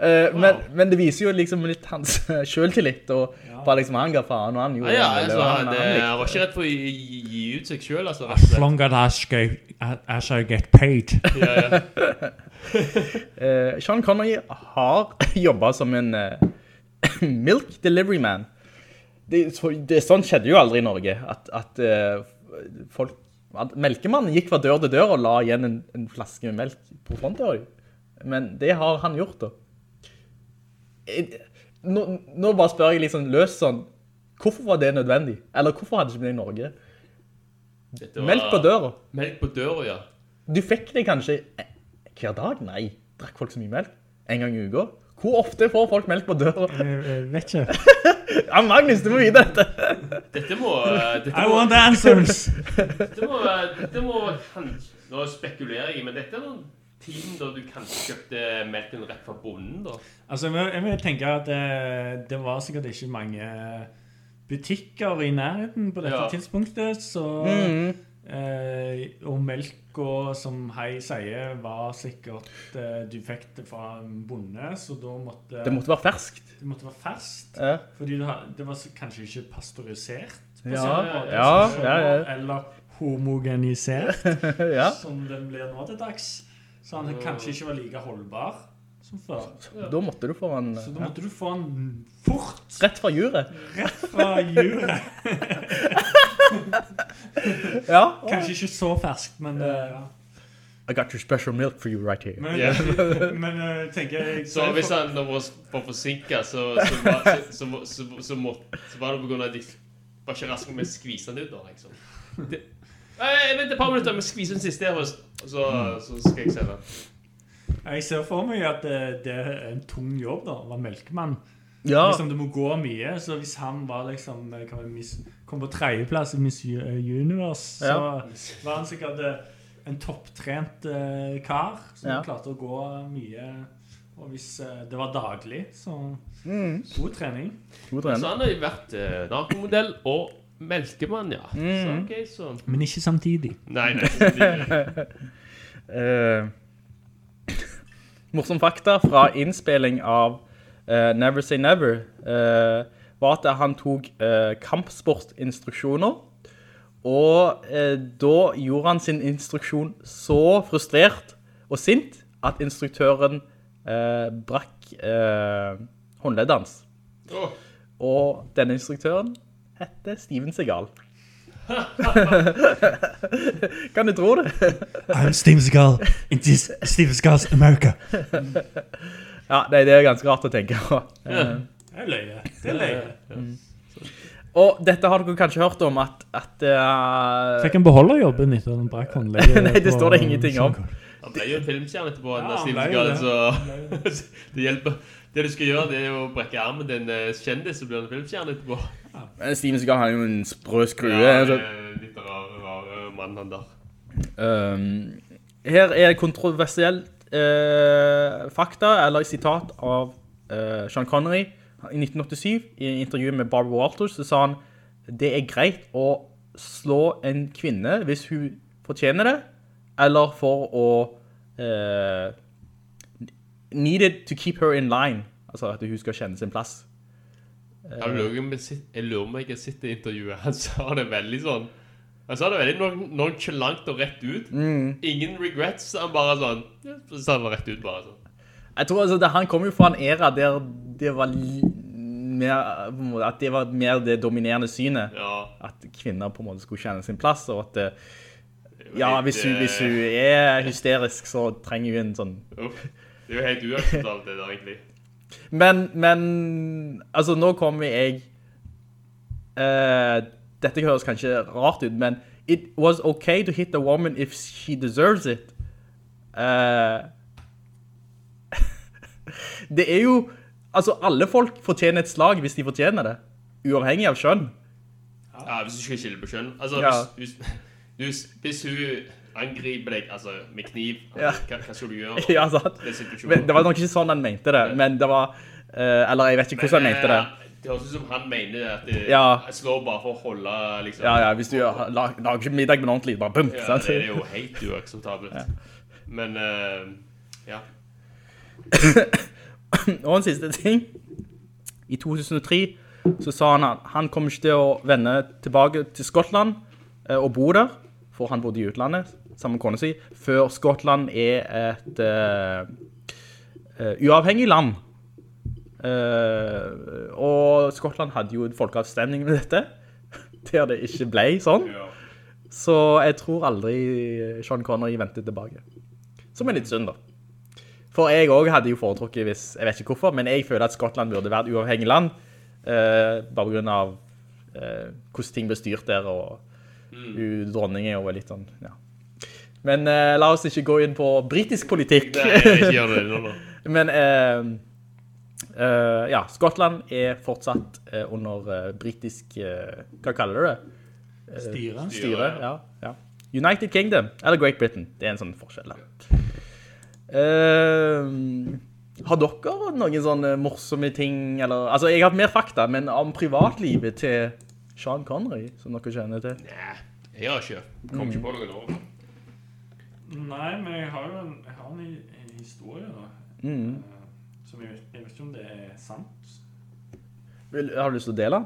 Eh, men, men det viser jo liksom litt hans selvtillit, og bare liksom han ga faen, og han gjorde Ja, ja, det, altså, det, han, han, eh, han var ikke rett for å gi, gi- ut seg selv, altså. As long as I, as I get paid. Ja, ja. uh, Sean Connery har jobbet som en uh, milk delivery man. Det, det, sånn skjedde jo aldri i Norge, at, at uh, folk, at melkemannen gikk fra dør til dør og la igjen en, en flaske med melk på frontdøra. Men det har han gjort da. Jeg- Nå, nå bare spør jeg liksom løs sånn, hvorfor var det nødvendig? Eller hvorfor hadde ikke blitt det i Norge? Var- Melk på døra. Melk på døra, ja. Du fikk det kanskje eh, hver dag? Nei. Drakk folk så mye melk? En gang i uka? Hvor ofte får folk melk på døra? Jeg vet ikke. Ja, Magnus, du må vite dette. Dette må... eh, Dette I må, want answers! dette må, eh, dette må kanskje... Nå spekulerer jeg, men dette er noen tiden da du kanskje kjøpte melken rett fra bonden, da. Altså, jeg vil tenke at det, det var sikkert ikke mange butikker i nærheten på dette Ja. tidspunktet, så eh, Og melka, som Hei sier, var sikkert eh, Du fikk det fra en bonde, så da måtte Det måtte være ferskt. det måtte være ferskt. Ja. Fordi det, det var kanskje ikke pasteurisert. på Ja, måte ja, som ja, ja. Eller homogenisert, Ja. som den blir nå til dags. Så han kanskje ikke var like holdbar som før. Da måtte du få han Så da ja. måtte du få han fort rett fra juret. Rett fra juret. Ja. Kanskje ikke så ferskt, men uh, ja. I got your special milk for you right here. Men, yeah. men uh, tenker jeg Så hvis han da var, forsinket, så, så, var, så, så, så, så, må, så var det på grunn av at de var ikke raske med å skvise den ut da, liksom. Det, Nei, vent et par minutter, vi skviser den siste her og så, så skal jeg se den. Jeg ser for meg at det, det er en tung jobb da, å være melkemann. Ja. Liksom det må gå mye, så hvis han var liksom, eh, kan vi miss, kom på tredjeplass i Miss eh, Universe, så var han sikkert eh, en topptrent eh, kar, som Ja. klarte å gå mye, og hvis det var daglig, så Mm. god trening. God Så han har jo vært eh, narkomodell og melkemann, ja. Så, okay, så... Men ikke samtidig. Nei, nei. Samtidig. uh, morsom fakta fra innspilling av uh, Never Say Never eh, var at han tok eh, kampsportinstruksjoner, og eh, da gjorde han sin instruksjon så frustrert og sint at instruktøren eh, brakk eh, håndleddet hans. Oh. Og denne instruktøren heter Steven Segal. kan du tro det? I'm Steven Segal in this Steven Segal's America. Ja, det, det er ganske rart å tenke på. Eh, Det er løye. Det er løye. Og dette har dere kanskje hørt om at, at uh... Fikk han beholde jobben etter den brakk håndlegget? Nei, det står det ingenting om. Han ble jo en filmstjerne etterpå, Ja, han ble så det hjelper. Det du skal gjøre, det er å brekke armen til en eh, kjendis, så blir han filmstjerne etterpå. Ja. Steven Seagal har jo en sprø skrue. Ja, så, eh, litt rar, rar mann han der. um, her er kontroversielt uh, fakta, eller sitat av uh, Sean Connery. I 1987, i intervjuet med Barbara Walters, så sa han det er greit å slå en kvinne hvis hun fortjener det, eller for å uh, needed to keep her in line. Altså at hun skal kjenne sin plass. Om jeg lurer jeg har sett det intervjuet. Han sa det veldig sånn Han sa det veldig nonchalant og rett ut. Ingen regrets. Han bare sånn Så sa han rett ut, bare sånn. Jeg tror altså, det, han kom jo fra en era der det var mer, at det var mer det dominerende synet. Ja. At kvinner på en måte skulle kjenne sin plass, og at eh, ja, hvis hun, hvis eh, hun er hysterisk, så trenger hun en sånn Det er jo helt uakseptabelt, det der, egentlig. Men, men altså, nå kommer jeg Uh, Dette høres kanskje rart ut, men It was okay to hit a woman if she deserves it. Uh, det er jo Altså, alle folk fortjener et slag hvis de fortjener det. Uavhengig av kjønn. Ja, hvis du skal skille på kjønn. Altså, Ja. hvis, hvis, hvis, hvis hun angriper deg altså, med kniv, Ja. hva, hva skal du gjøre? Ja, sant. Det det var nok ikke sånn han mente det, men det var eh, Eller jeg vet ikke hvordan han mente det. eh, Det høres ut som han mener at det, Ja. slår bare for å holde liksom. Ja, ja, hvis du lager lag- middag med noe ordentlig, bare bump. Ja, sant? det er jo helt uakseptabelt. Men uh, ja. Og en siste ting. I 2003 så sa han at han kommer ikke til å vende tilbake til Skottland eh, og bo der, for han bodde i utlandet, sammen med kona si, før Skottland er et eh, eh, uavhengig land. Eh, og Skottland hadde jo en folkeavstemning med dette, der det ikke ble sånn. Så jeg tror aldri Sean Connery vendte tilbake. Som er litt synd, da. For jeg òg hadde jo foretrukket hvis Jeg vet ikke hvorfor, men jeg føler at Skottland burde vært uavhengig land. eh, bare på grunn av eh, hvordan ting ble styrt der, og mm. dronningen og litt sånn Ja. Men eh, la oss ikke gå inn på britisk politikk. Nei, jeg ikke gjør det nå, nå. Men eh, eh, ja, Skottland er fortsatt under britisk Hva kaller du det? Styre. Styre, ja, ja. United Kingdom, eller Great Britain. Det er en sånn forskjell her. Eh, har dere noen sånne morsomme ting, eller Altså, jeg har hatt mer fakta, men om privatlivet til Sean Connery, som dere kjenner til. Nei, jeg har ikke. Kom ikke på noe nå. Nei, men jeg har jo en, jeg har en, en historie, da. Mm. eh, som jeg, jeg vet ikke om det er sant. Vil, har du lyst til å dele?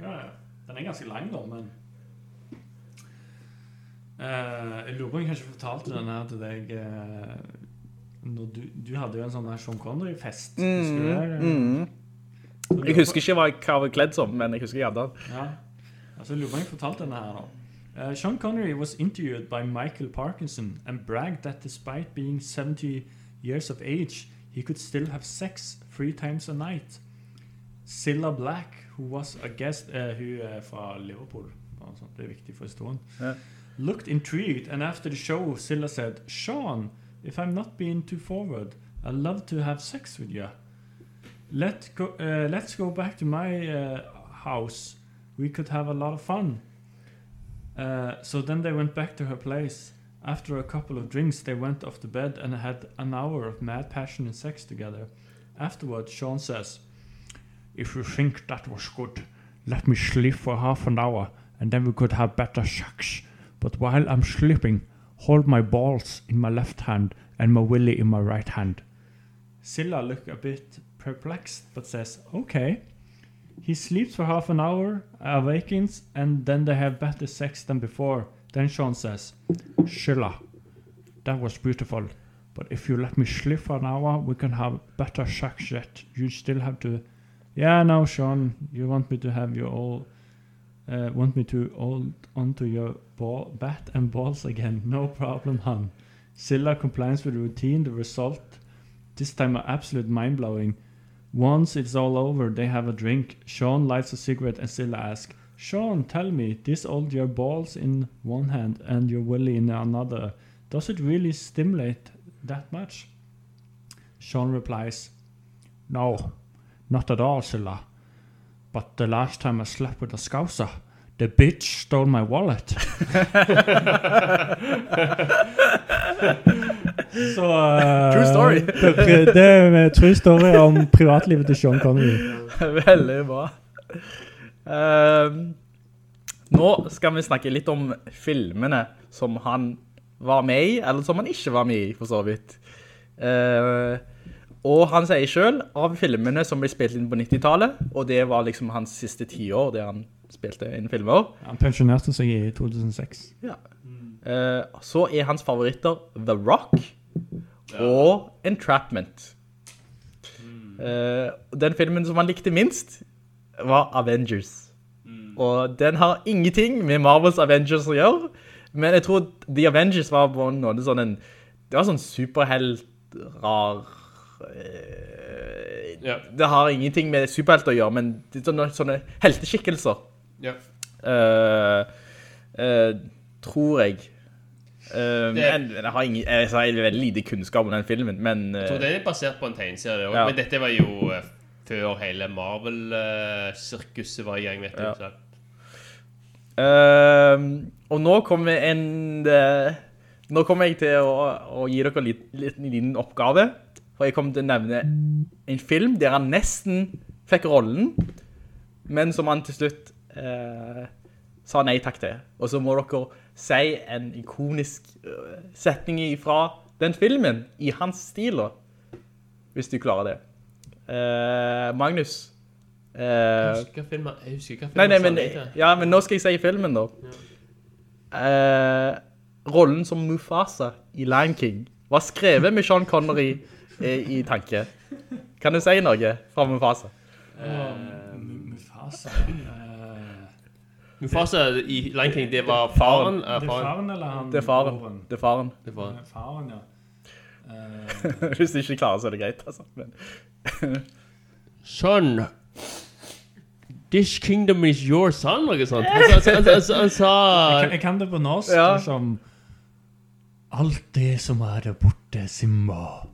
Ja, ja. Den er ganske lang, da, men Uh, Jeg lurer på om jeg kanskje fortalte den her til deg eh, du, du hadde jo en sånn her Sean. Husker? Mm. Jeg husker ikke hva jeg var kledd som, men jeg husker jeg hadde den. Ja. Altså, jeg fortalte denne her nå. Uh, Sean Connery was interviewed by Michael Parkinson and bragged that despite being 70 years of age, he could still have sex three times a night. Silla Black, who was a guest uh, Hun er fra Liverpool. Det er viktig for historien. Ja. Looked intrigued, and after the show, Silla said, Sean, if I'm not being too forward, I'd love to have sex with you. Let go, uh, let's go back to my uh, house. We could have a lot of fun. Uh, so then they went back to her place. After a couple of drinks, they went off to bed and had an hour of mad passion and sex together. Afterwards, Sean says, If you think that was good, let me sleep for half an hour and then we could have better sex. But while I'm sleeping, hold my balls in my left hand and my willy in my right hand. Silla look a bit perplexed but says, Okay. He sleeps for half an hour, awakens, and then they have better sex than before. Then Sean says, Silla, that was beautiful. But if you let me sleep for an hour, we can have better sex yet. You still have to. Yeah, no, Sean, you want me to have your all. Uh, want me to hold onto your ball, bat and balls again? No problem, hon. Silla complies with routine. The result, this time, are absolute mind blowing. Once it's all over, they have a drink. Sean lights a cigarette and Silla asks, Sean, tell me, this hold your balls in one hand and your willy in another. Does it really stimulate that much? Sean replies, No, not at all, Silla. But the last time I slept with a scouser, the bitch stole my wallet. Så uh, True story. det, det er en true story om privatlivet til Sean Connery. Veldig bra. Um, nå skal vi snakke litt om filmene som han var med i, eller som han ikke var med i, for så vidt. Eh, og han sier selv, av filmene som ble spilt inn på 90-tallet, og det var liksom hans siste tiår der han spilte inn filmer, Han pensjonerte seg i 2006. ja. Eh, så er hans favoritter The Rock og Entrapment. Eh, den filmen som han likte minst var Avengers. Og den har ingenting med Marvels Avengers å gjøre, men jeg tror The Avengers var på måte sånn en, det var sånn superhelt, rar, Ja. det har ingenting med superhelt å gjøre, men det er sånne, sånne helteskikkelser. Ja. Uh, uh, tror jeg. Uh, Det- men jeg har, ingen, jeg har veldig lite kunnskap om den filmen, men Jeg tror eh, det er basert på en tegneserie også, Ja. men dette var jo eh, før hele Marvel-sirkuset var i gang, vet du. Ja. eh, Og nå kommer en... eh, Nå kommer jeg til å, å gi dere litt, liten, liten oppgave. For jeg kommer til å nevne en film der han nesten fikk rollen, men som han til slutt eh, sa nei takk til. Og så må dere si en ikonisk eh, setning fra den filmen i hans stil, da. Hvis du klarer det. Eh, Magnus. Eh, Jeg husker hva film Jeg husker hva filmen Nei, nei, han sa ja, men nå skal jeg si filmen da. Eh, rollen som Mufasa i Lion King var skrevet med Sean Connery i tanke. Kan du si noe fra Mufasa? Mufasa Uh, Mufasa i Lion King, det var faren. Det er faren. faren eller han? Det er faren. Det er faren. Det er Faren, ja. Uh, Hvis du ikke klarer, så er det greit, altså. Men, Son, this kingdom is your son, noe sånt. Han sa, han, han, han, han sa jeg, kan, jeg kan det på norsk, Ja. liksom Alt det som er der borte, Simba,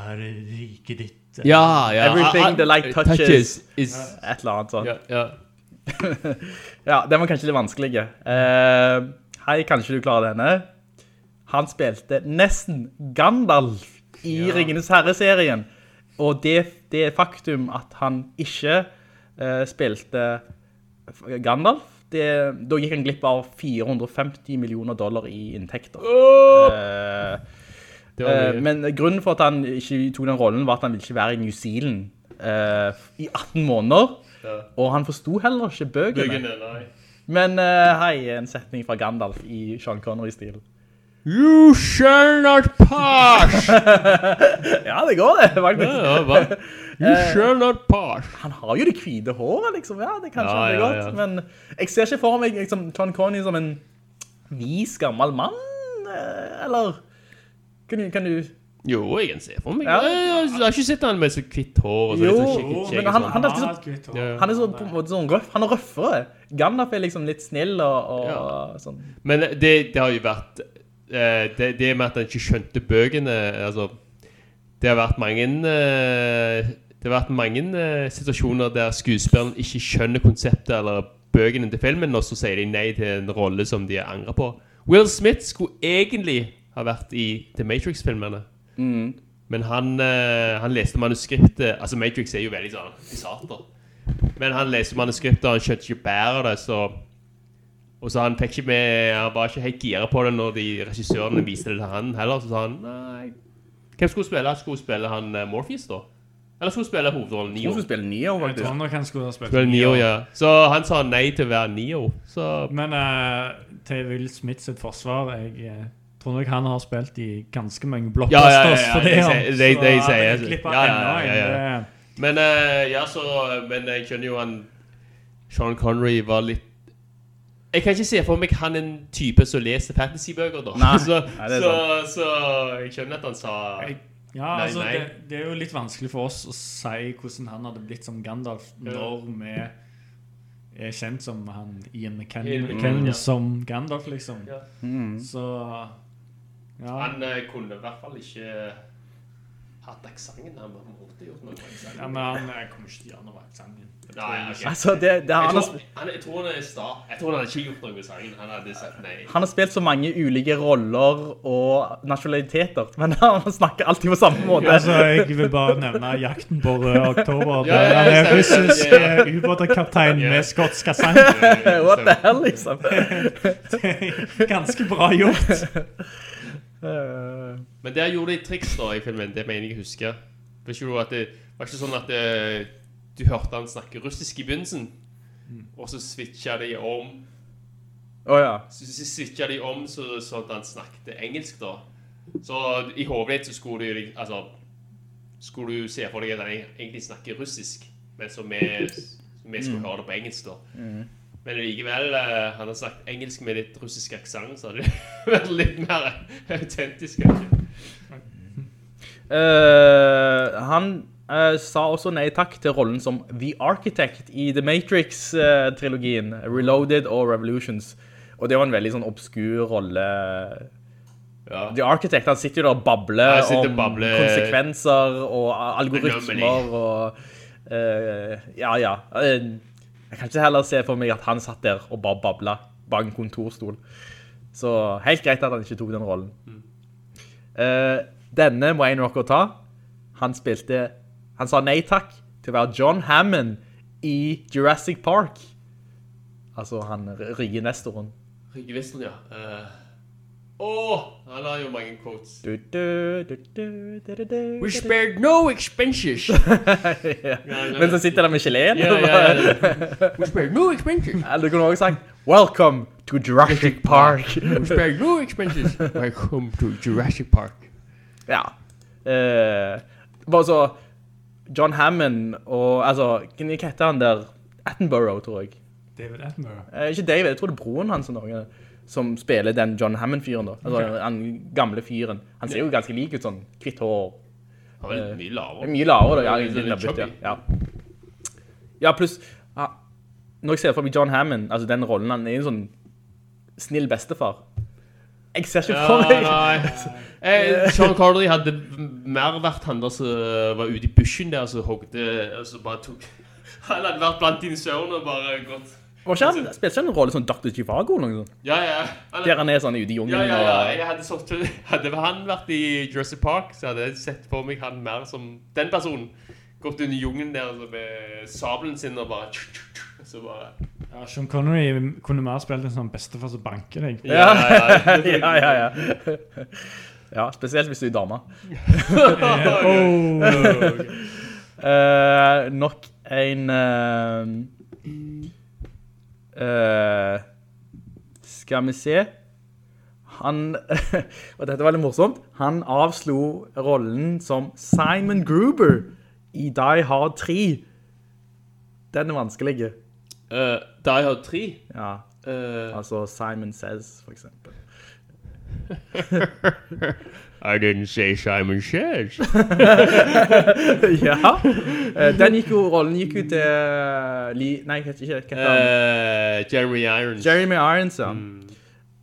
er riket ditt. Ja, ja. Everything han- the light touches. is et eller annet sånt. Ja, ja. Ja, den var kanskje litt vanskelig. Uh, hei, kanskje du klarer denne. Han spilte nesten Gandalf i Ringenes Herre-serien. Og det, det faktum at han ikke uh, spilte Gandalf, det, da gikk han glipp av 450 millioner dollar i inntekter. Oh! Det var eh, men grunnen for at han ikke tok den rollen var at han ville ikke være i New Zealand uh, i 18 måneder. Og han forstod heller ikke bøkene. Bøkene, nei. Men uh, hei, en setning fra Gandalf i Sean Connery-stil. You shall not pass! Ja, det går det, faktisk. ja, ja? You shall not pass. Han har jo det hvite håret, liksom. Ja, det kan Ja, skjønne ja, godt. ja. Men jeg ser ikke for meg liksom, Sean Connery som en vis, gammel mann, eller... Kan du... Kan du Jo, jeg kan se for meg. Ja. Jeg, har ikke sett han med så kvitt hår og så Jo, litt sånn skjegg men han- sånn. han- er ja. Han er så, på en måte sånn røff. Han er røffere. Gandalf er liksom litt snill og, og Ja. sånn. Men det, det har jo vært eh, det, det med at han ikke skjønte bøkene Altså Det har vært mange eh, Det har vært mange eh, situasjoner der skuespilleren ikke skjønner konseptet eller bøkene til filmen, og så sier de nei til en rolle som de angrer på. Will Smith skulle egentlig ha vært i The Matrix-filmene. Men han, eh, han leste manuskriptet Altså, Matrix er jo veldig sånn pisater. Men han leste manuskriptet, og han skjønte ikke bæret det, så Og så han fikk ikke med Han var ikke helt gira på det når de regissørene viste det til han heller. Så sa han nei Hvem skulle spille? Skulle spille han eh, Morpheus, da? Eller skulle spille hovedrollen Neo? spille Nio, Neo, Jeg tror nok han skulle spille, Spille Neo, ja. Så han sa nei til å være Neo. Så Men uh, til Will Smith sitt forsvar Jeg tror nok han har spilt i ganske mange blockbusters ja, for det han. det- Så sier- er ja, ja, ja, Men uh, ja, så Men jeg skjønner jo han Sean Connery var litt Jeg kan ikke se for meg han en type som leser fantasybøker, da. Nei, så, nei, så, så jeg skjønner at han sa Jeg- Ja, Nei, altså, nei. Det, det er jo litt vanskelig for oss å si hvordan han hadde blitt som Gandalf når vi er kjent som han Ian McKellen, McKellen ja. som Gandalf, liksom. Ja. Så ja. Han eh, kunne i hvert fall ikke hatt aksenten. Han måtte gjort noe med aksenten. ja, men han jeg kommer ikke til å gjøre noe med aksenten. Nei, jeg ok. Altså, det, det, Jeg har, tror, han, jeg tror han er sta. Jeg tror han hadde ikke gjort noe med sangen. Han hadde sagt nei. han har spilt så mange ulike roller og nasjonaliteter, men han snakker alltid på samme måte. Altså, jeg vil bare nevne jakten på Rød oktober. Ja, ja, Han er stemmer. russisk eh, ubåtkaptein Ja. med skotsk aksent. What the hell, liksom? Ganske bra gjort. Eh, Men der gjorde de triks da i filmen, det mener jeg å huske. Var ikke, det, var ikke sånn at det, du hørte han snakke russisk i begynnelsen, og så switcha de om Å ja. Så switcha de om så, sånn at han snakket engelsk, da. Så i hodet ditt så skulle du Altså Skulle du se for deg at han egentlig snakker russisk, men så vi, vi skulle høre det på engelsk, da. Men likevel, eh, han har snakket engelsk med litt russisk aksent, så hadde det vært litt mer autentisk. kanskje. Eh, han uh, sa også nei takk til rollen som The Architect i The Matrix-trilogien, Reloaded og Revolutions. Og det var en veldig sånn obskur rolle. Ja. The Architect, han sitter jo der og babler om babler- konsekvenser og algoritmer og... ja, ja. Eh, jeg kan ikke heller se for meg at han satt der og bare babla bak en kontorstol. Så helt greit at han ikke tok den rollen. Eh, denne må en rocker ta. Han spilte, han sa nei takk til å være John Hammond i Jurassic Park. Altså han rige nestoren. Rike nestoren, ja. Eh, Åh, han har jo mange quotes. Du, du, du, du, du, du, du. We spared no expenses. ja. Men så sitter der med geleen. Ja, ja, ja. We spared no expenses. Eller du kunne også sagt, Welcome to Jurassic Park. We spared no expenses. Welcome to Jurassic Park. ja. Uh, bare så, John Hammond og, altså, hva heter han der? Attenborough, tror jeg. David Attenborough. Uh, ikke David, jeg tror det er broren hans eller noe, som spiller den John Hammond-fyren da. Altså, den gamle fyren. Han ser jo ganske lik ut, sånn kvitt hår. Han er mye lavere. Mye lavere da, ja. Litt nabbet, ja. ja. Pluss, ja, når jeg ser for meg John Hammond, altså den rollen, han er en sånn snill bestefar. Jeg ser ikke for meg. Ja, Eh, Sean Connery hadde mer vært han der som var ute i bushen der, hogde, så bare tok... Han hadde vært blant dinosaurene og bare gått... Var ikke han, spilte ikke han en rolle som Dr. Chivago eller noe sånt? Ja, ja. Der han er sånn ute i jungelen ja, ja. ja. Jeg hadde, sånt, hadde han vært i Jurassic Park, så hadde jeg sett på meg han mer som den personen. Gått under jungelen der altså, med sabelen sin og bare... Så bare... Ja, Sean Connery kunne mer spilt en sånn bestefar som banker deg. Ja, ja, ja, ja, ja. Ja, spesielt hvis du er dame. Oh. Eh, nok en... eh, eh, skal vi se. Han, og dette var litt morsomt, han avslo rollen som Simon Gruber i Die Hard 3. Den er vanskelig. Uh, Die Hard 3. Ja, Uh, altså Simon Says, for eksempel. I didn't say Simon Says. ja, Eh, den gikk jo, rollen gikk jo til eh, Lee, nei, hva heter ikke, hva? Uh, Jeremy Irons. Jeremy Irons, ja. Mm.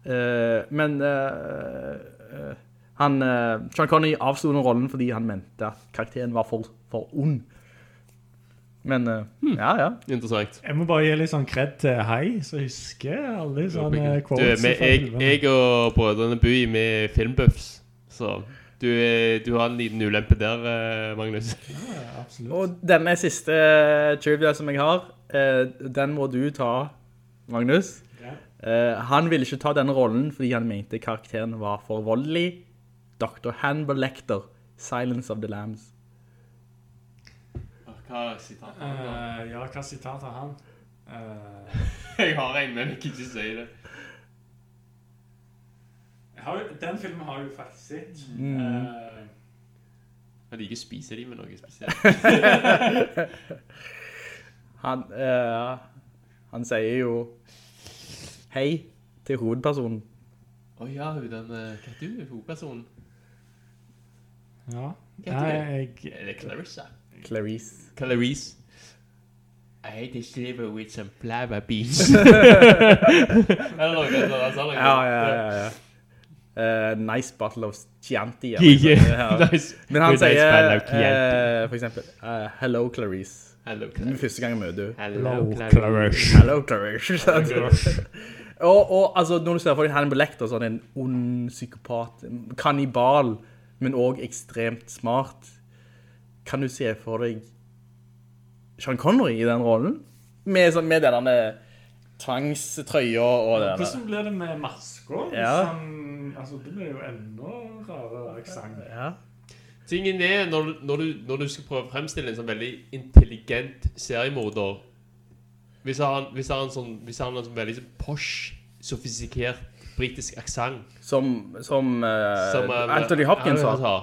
Uh, men eh, eh, han, uh, Sean Connery avstod den rollen fordi han mente at karakteren var for, for ond. Men, hmm. ja, ja. Interessant. Jeg må bare gi litt sånn kred til Hei, så husker jeg alle sånne quotes. Du, jeg, jeg og brødrene Bui med filmbuffs, så du, er- du har en liten ulempe der, eh, Magnus. Ja, absolutt. Og denne siste eh, trivia som jeg har, eh, den må du ta, Magnus. Ja. Eh, han ville ikke ta denne rollen fordi han mente karakteren var for voldelig. Dr. Hanber Lecter, Silence of the Lambs. Hva sitat Uh, ja, hva sitat har han? Uh... Jeg har en, men jeg kan ikke si det. Har den filmen har jo faktisk sett. Mm. Uh, Jeg liker å spise de med noe spesielt. Han, uh, han sier jo hei til hovedpersonen. Å ja, hun den eh, Hva heter du, Hovedpersonen? ja. Hva heter jeg, Er det Clarissa? Clarice. Clarice. I hate this liver with some flava beans. Eller noe sånt. Ja, ja, ja, ja. Eh, nice bottle of Chianti. eller sånt, ja. Nice. Men han Good nice sier, of Chianti. eh, for eksempel, eh, hello Clarice. Hello, er første gang jeg møter henne. Hello, Clarice. Hello Clarice. sant? og, og altså, når du ser for deg Hannibal Lecter, sånn en ond psykopat, kannibal, men også ekstremt smart, kan du se for deg Sean Connery i den rollen? Med, sånn, med denne tvangstrøya og det der. Hvordan blir det med masker? Ja. han, altså, det blir jo enda rarere aksent. Ja. Tingen er, når, du- når, du, når du skal prøve å fremstille en sånn veldig intelligent seriemorder Hvis han, hvis han, sånn, hvis han har en sånn veldig sånn posh, sofistikert britisk aksent Som, som, eh, som, eh, Anthony Hopkins ja, sa.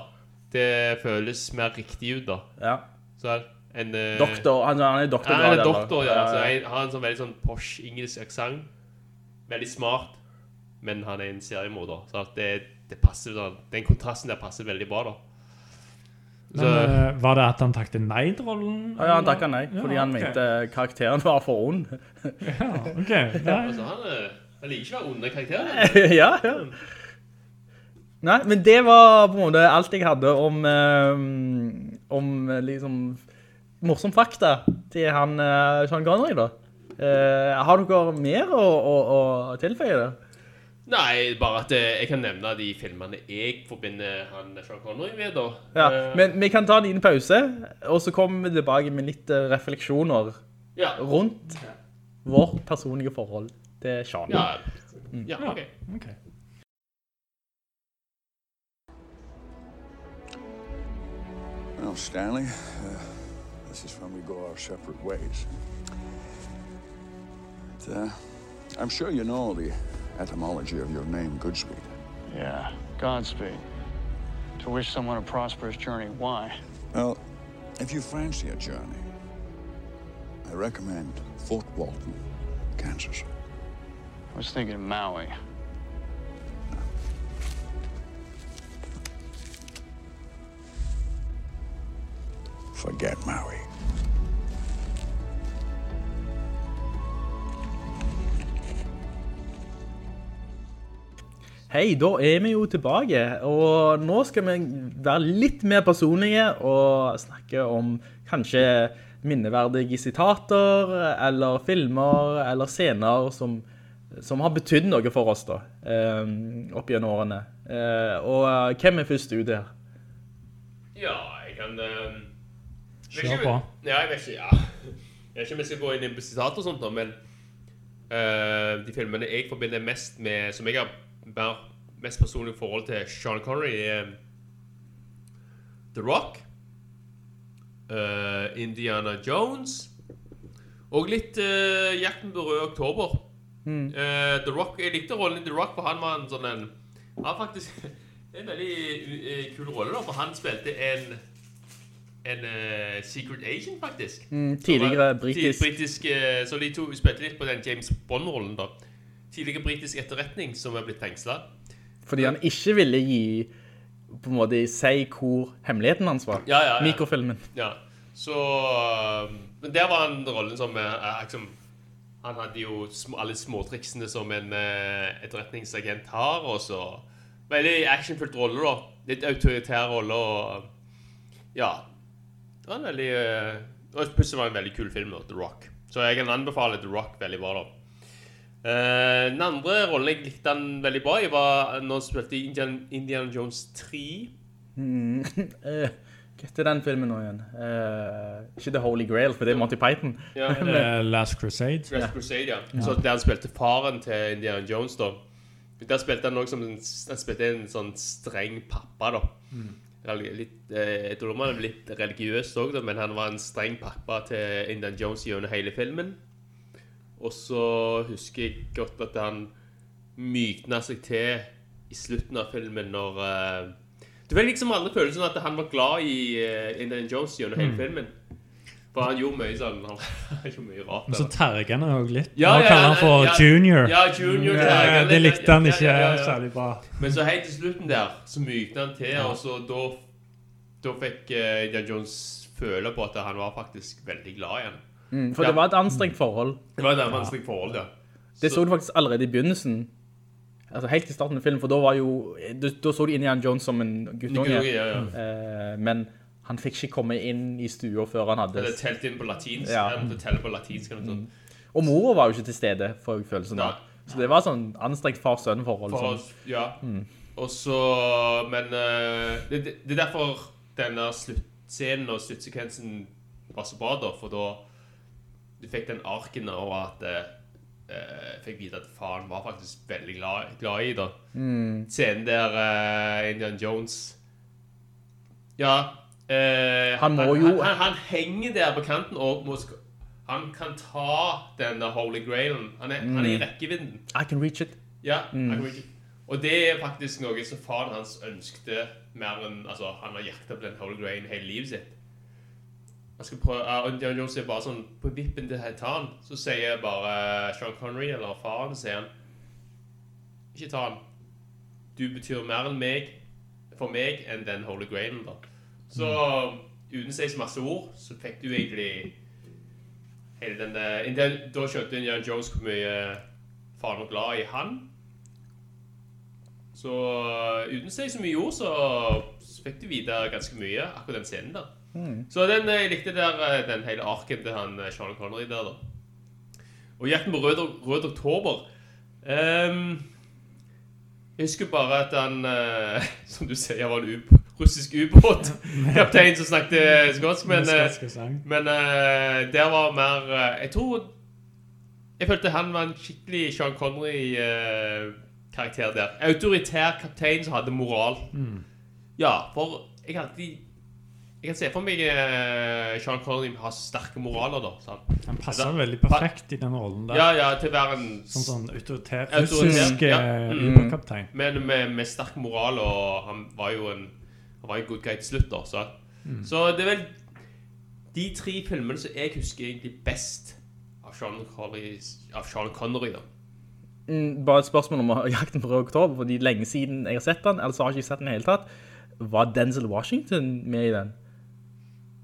Det føles mer riktig ut, da. Ja. Så en eh, Doktor, han, han er doktor. Ja, han er doktor, ja. Så han har en sånn veldig sånn posh engelsk aksent. Veldig smart, men han er en seriemorder. Så at det, det passer. Den kontrasten der passer veldig bra, da. Men så, var det at han takket nei til rollen? Ja, ja, han takket nei, fordi han okay. mente karakteren var for ond. Ja, ok. Altså, han, eh, han liker ikke å være onde karakterer. ja, ja. Nei, men det var på en måte alt jeg hadde om, eh, om eh, liksom morsom fakta til han uh, Sean Connery da. Uh, har dere mer å, å, å tilføye det? Nei, bare at eh, jeg kan nevne de filmene jeg forbinder han Sean Connery med, da. Ja, Eh, men vi kan ta en liten pause, og så kommer vi tilbake med litt eh, refleksjoner ja. rundt vårt personlige forhold til Sean. Ja, ja, ok. okay. Well, Stanley, uh, this is when we go our separate ways. But, uh, I'm sure you know the etymology of your name, Goodspeed. Yeah, Godspeed. To wish someone a prosperous journey. Why? Well, if you fancy a journey, I recommend Fort Walton, Kansas. I was thinking Maui. Forget Maui. Hei, da er vi jo tilbake, og nå skal vi være litt mer personlige og snakke om kanskje minneverdige sitater, eller filmer, eller scener som, som har betydd noe for oss da, eh, opp gjennom årene. Eh, og eh, hvem er først ute her? Ja, jeg kan Uh, Kjør på. Ja, jeg vet ikke, ja. Jeg vet ikke om jeg skal gå inn i sitater og sånt nå, men uh, de filmene jeg forbinder mest med, som jeg har mest personlig forhold til Sean Connery, er The Rock, uh, Indiana Jones, og litt uh, Jakten på rød oktober. Eh, The Rock, jeg likte rollen i The Rock, for han var en sånn en, han faktisk en veldig eh, kul rolle da, for han spilte en en uh, secret agent, faktisk. Mm, tidligere britisk. Britisk uh, så de to spilte litt på den James Bond-rollen, da. Tidligere britisk etterretning som er blitt fengsla. Fordi han ikke ville gi, på en måte, si hvor hemmeligheten hans var. Ja, ja, ja. Mikrofilmen. Ja. Så eh, Men der var han rollen som eh, liksom Han hadde jo alle småtriksene som en eh, etterretningsagent har, og så Veldig actionfullt rolle, da. Litt autoritær rolle og Ja. Det var en veldig Og plutselig var det en veldig kul film, da, The Rock. Så jeg kan anbefale The Rock veldig bra, da. Eh, den andre rollen jeg likte han veldig bra i, var når han spilte i Indian, Indiana Jones 3. Eh, Hva heter den filmen nå igjen? Eh, ikke The Holy Grail, for det er Monty Python. Ja. Last Crusade. Last Crusade, ja. Så der han spilte faren til Indiana Jones, da. Der spilte han også som en, han spilte en sånn streng pappa, da. Litt, eh, jeg tror han er litt religiøs òg, men han var en streng pappa til Indiana Jones gjennom hele filmen. Og så husker jeg godt at han mykna seg til i slutten av filmen når uh, Du fikk liksom aldri følelsen av at han var glad i uh, Indiana Jones gjennom hele filmen. For han gjorde mye sånn Han gjorde mye rart. Men så terger han òg litt. Ja, Nå ja, kaller han for ja. junior. Ja, junior. Ja, det likte han ikke særlig bra. Men så helt til slutten der, så mykna han til, og så da Da fikk uh, Indiana Jones føle på at han var faktisk veldig glad i han. Mm, for Ja. det var et anstrengt forhold. Det var et anstrengt forhold, ja. Det så du faktisk allerede i begynnelsen. Altså helt i starten av filmen, for da var jo... Da, da så du Indiana Jones som en guttunge. Ja, ja. Eh, men han fikk ikke komme inn i stua før han hadde... Eller telt inn på latinsk. Ja. Måtte telle på latinsk. noe sånt. Og mora var jo ikke til stede, jeg følelsen av. Så det var sånn anstrengt far-sønn-forhold. For, Sånn. ja. Og så Men eh, det, det, det er derfor denne sluttscenen og sluttsekvensen var så bra, da. For da du fikk den arken og at uh, Fikk vite at faren var faktisk veldig glad, glad i da. Scenen der uh, Indian Jones Ja. Uh, Han må jo- han, han, han henger der på kanten og må han kan ta denne Holy Grailen. Han er, han er i rekkevidden. I can reach it. Ja, I can reach it. Og det er faktisk noe som faren hans ønskte mer enn Altså, han har jakta på den Holy Grail hele livet sitt. Han skal prøve, og Indiana Jones er bare sånn på vippen til å ta han. Så sier bare Sean Connery, eller faren, sier han Ikke ta han. Du betyr mer enn meg for meg enn den Holy Grailen, da. Så uten å si så masse ord, så fikk du egentlig hele den der Indiana- Da skjønte Indiana Jones hvor mye faren var glad i han. Så uten å si så mye ord, så, så fikk du vite ganske mye akkurat den scenen der. Så den, eh, jeg likte der, eh, den hele arken til han eh, Sean Connery der, da. Og jakten på rød, rød oktober um, Jeg husker bare at han uh, Som du sier, var en up, russisk ubåtkaptein som snakket skotsk, men, eh, men uh, der var mer eh, Jeg tror Jeg følte han var en skikkelig Sean Connery-karakter der. Autoritær kaptein som hadde moral. Ja, for jeg har alltid Jeg kan se for meg eh, Sean Connery har sterke moraler, da. sant? Han passer Da- veldig perfekt i den rollen der. Ja, ja, til å være en Som sånn autoritær Autoritær, russisk ja. eh, Mm. ubåtkaptein. Men med, med sterk moral, og han var jo en Han var en good guy til slutt, da. Så, Mm. så det er vel de tre filmene som jeg husker egentlig best av Sean Connery, av Sean Connery da. Mm, Bare et spørsmål om jakten på rød oktober, fordi lenge siden jeg har sett den, eller så har jeg ikke sett den i hele tatt. Var Denzel Washington med i den?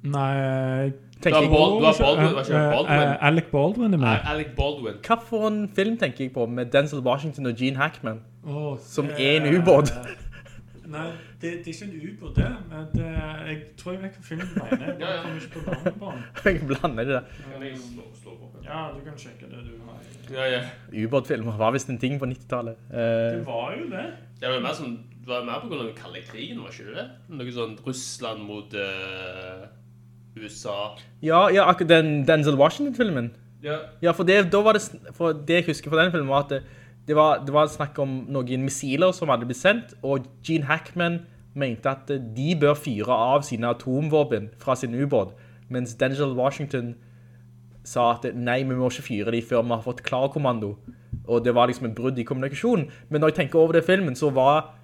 Nei Tenker Du har Baldwin, var ikke eh, Baldwin? eh, Alec Baldwin er med. Nei, Alec Baldwin. Hva for en film tenker jeg på med Denzel Washington og Gene Hackman? Oh, Som er en ubåt. Nei, det, det er ikke en ubåt, det. Men det, jeg tror jeg vet hva filmen mener. Jeg Ja, ja. kommer ikke på navnet på den. Jeg blander det? Ja, du kan sjekke det du har. Ja, ja. Ubåtfilmer var visst en ting på 90-tallet. Det Eh, var jo det. Det var mer, sånn, det var mer på grunn av den kalde krigen, var ikke det? Noe sånn Russland mot eh, USA. ja, ja, akkurat den Denzel Washington-filmen. Ja. Ja, for det, da var det, for det jeg husker fra den filmen var at det, det, var, det var snakk om noen missiler som hadde blitt sendt, og Gene Hackman mente at de bør fyre av sine atomvåpen fra sin ubåt, mens Denzel Washington sa at nei, vi må ikke fyre de før vi har fått klarkommando. Og det var liksom en brudd i kommunikasjonen. Men når jeg tenker over det filmen, så var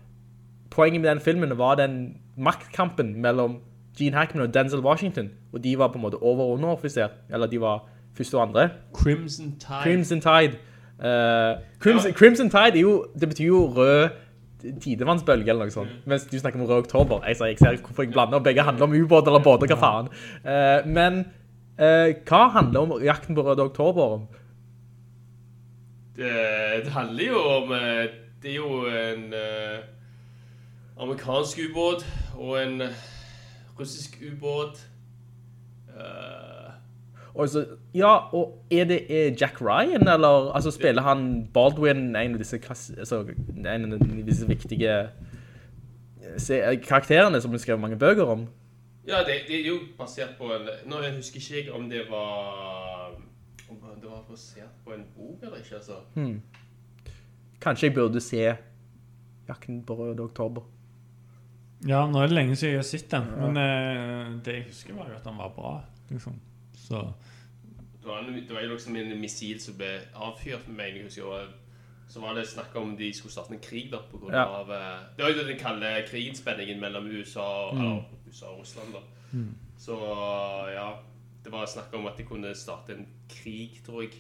poenget med den filmen var den maktkampen mellom Gene Hackman og Denzel Washington. Og de var på en måte over- og underoffiser, eller de var første og andre. Crimson Tide. Crimson Tide. Uh, Crimson, Crimson Tide jo, det betyr jo rød tidevannsbølge eller noe sånt. Mens du snakker om rød oktober. Jeg, jeg ser hvorfor jeg blander. Begge handler om ubåter eller båter, hva faen. Uh, men uh, hva handler om jakten på rød oktober om? Det, det handler jo om eh, Det er jo en eh, amerikansk ubåt og en eh, russisk ubåt. Uh... Ja, og er det er Jack Ryan, eller altså, spiller han Baldwin, en av disse, altså, en av disse viktige eh, karakterene som du skrev mange bøker om? ja, det, det er jo basert på en Nå husker ikke jeg om det var Om det var basert på en bok eller ikke, altså. Hmm. Kanskje jeg burde se Jakten på rød oktober. Ja, nå er det lenge siden jeg har sett den. Men eh, det jeg husker, var jo at den var bra. Liksom. Så Det var, en, det var jo liksom en missil som ble avfyrt, mener jeg husker. Og så var det snakk om de skulle starte en krig, da. På grunn Ja. av eh, Det var jo den kalde krigsspenningen mellom USA og, Mm. eller, USA og Russland, da. Mm. Så ja Det var snakk om at de kunne starte en krig, tror jeg.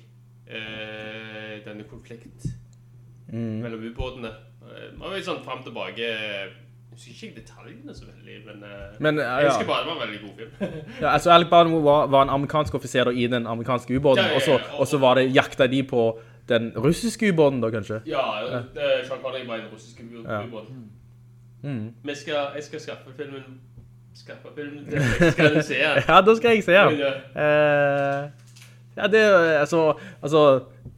Eh, denne konflikt Mm. mellom ubåtene. Eh, Det var jo sånn fram og tilbake husker ikke detaljene så veldig, men, eh, Men, eh, jeg ja. husker bare det var en veldig god film. Ja, altså Alec Baldwin var, var en amerikansk offiser i den amerikanske ubåten, Ja, ja, ja, og så- var det jakta de på den russiske ubåten da, kanskje? Ja, det, Sean Connery var i den russiske Ja. ubåt. Mm. Jeg skal skaffe filmen Skaffe filmen. Skal du se den? Ja, da skal jeg se den. Ja. Ja, det er altså, altså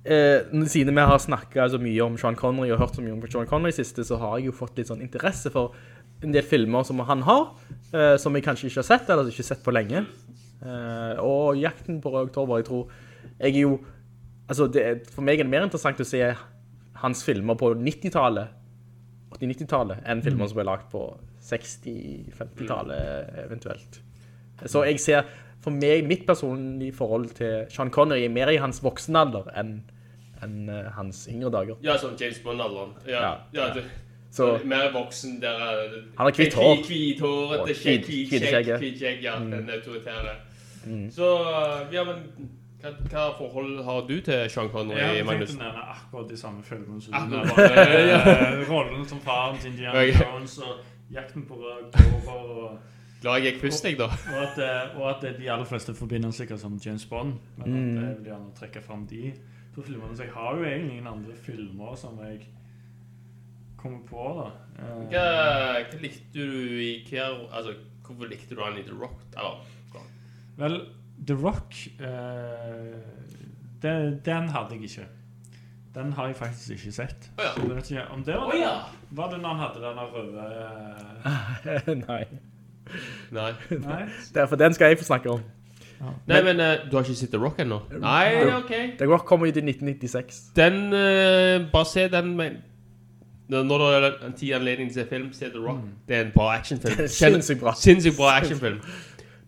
eh, Siden vi har snakket så mye om Sean Connery og hørt så mye om Sean Connery siste, så har jeg jo fått litt sånn interesse for en del filmer som han har, eh, som jeg kanskje ikke har sett, eller ikke sett på lenge. Eh, og Jakten på Rød Oktober, jeg tror Jeg er jo Altså, det, for meg er det mer interessant å se hans filmer på 90-tallet, 80-90-tallet, enn filmer som ble lagt på 60-50-tallet eventuelt. Så jeg ser, for meg, mitt personlige forhold til Sean Connery er mer i hans voksenalder enn enn, eh, hans yngre dager. Ja, som James Bond-alderen. Ja, Ja, ja. det, Så- mer voksen der er Han har hvitt hår. kvitt hår, kvitt skjegg, ja. Mm. Den autoritære. Mm. Så, ja, men hva, hva forhold har du til Sean Connery, jeg Magnus? tenkte å nevne akkurat de samme filmene som du nevnte. Eh, Rollen som faren til Indiana Jones og Jakten på rød og- Glad jeg gikk først, jeg, da. Og at, eh, og at eh, de aller fleste forbinder seg sikkert som James Bond. Men Mm. at jeg vil gjerne trekke fram de to filmene. Så jeg har jo egentlig ingen andre filmer som jeg kommer på, da. Eh, Hva, hva likte du i hver Altså, hvorfor likte du han i The Rock? Eller, Vel, The Rock eh, Den, den hadde jeg ikke. Den har jeg faktisk ikke sett. Oh, ja. Så jeg vet ikke om det var, oh, ja. var det når han hadde denne røde eh, Nei. Nei. Nei? Derfor den skal jeg få snakke om. Nei, men eh, du har ikke sett The Rock ennå? Nei, ok. The Rock kommer ut i 1996. Den uh, Bare se den med når du det er en tid anledning til å se film, se The Rock. Det er en bra actionfilm. Sinnssykt bra. Sinnssykt bra actionfilm.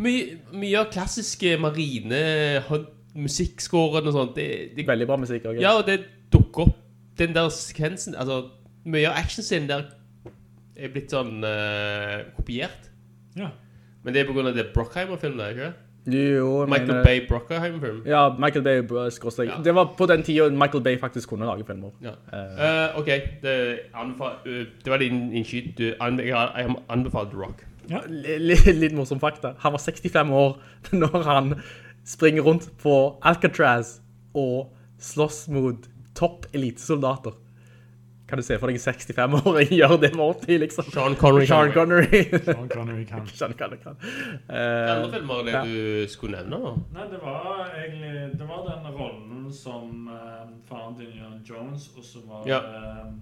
Mye, mye av klassiske marine musikkscoren og sånt. Det, det, Veldig bra musikk. Okay. Ja, og det dukker opp den der sekvensen Altså, mye av actionscenen der er blitt sånn uh, kopiert. Ja. Men det er på grunn av det Brockheimer-filmen, er ikke det? Jo, Michael mener- Bay Brockheimer-film. Ja, Michael Bay bro, skråstrek. Ja. Det var på den tiden Michael Bay faktisk kunne lage filmer. Ja. Uh, uh, ok, det, det var din innskyt. Du anbe jeg har- anbefalt Rock. Ja. li- litt morsom fakta. Han var 65 år når han springer rundt på Alcatraz og slåss mot topp elitesoldater. Kan du se for deg en 65-åring gjør det med ordentlig, liksom? Sean Connery. Sean Connery. Sean Connery kan. Sean Connery kan. Uh, Eh, andre filmer er det ja. du skulle nevne? da? Nei, det var egentlig Det var den rollen som uh, faren din Indiana Jones, og så var Ja. uh,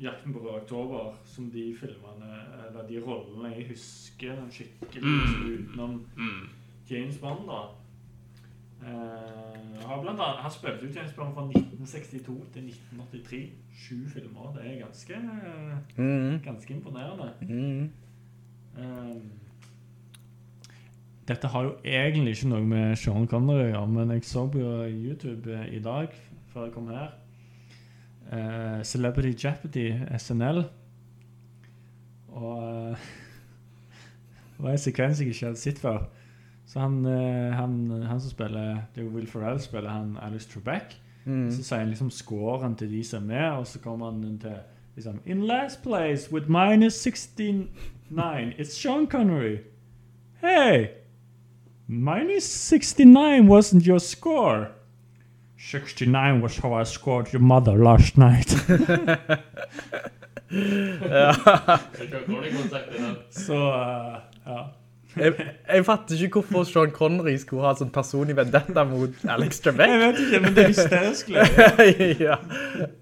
Jakten på Rød Oktober, som de filmene Eller de rollene jeg husker skikkelig Mm. utenom Mm. James Bond, da. Eh, har blant annet, han spilte jo James Bond fra 1962 til 1983. Sju filmer. Det er ganske, uh, mm. ganske imponerende. Mm. Uh, dette har jo egentlig ikke noe med Sean Connery å gjøre, men jeg så på YouTube eh, i dag, før jeg kom her, eh, Celebrity Jeopardy, SNL. Og det var en sekvens jeg ikke hadde sett før. Så han, eh, han, han som spiller Det er jo Will Ferrell spiller han Alice Trebek. Mm. Så sier han liksom scoren til de som er med, og så kommer han til liksom In last place with minus 69, it's Sean Connery. Hey! Minus 69 wasn't your score. 69 was how I scored your mother last night. Så uh, ja. Jeg, jeg fatter ikke hvorfor Sean Connery skulle ha sånn personlig vendetta mot Alex Trebek. Jeg vet ikke, men det er hysterisk. ja,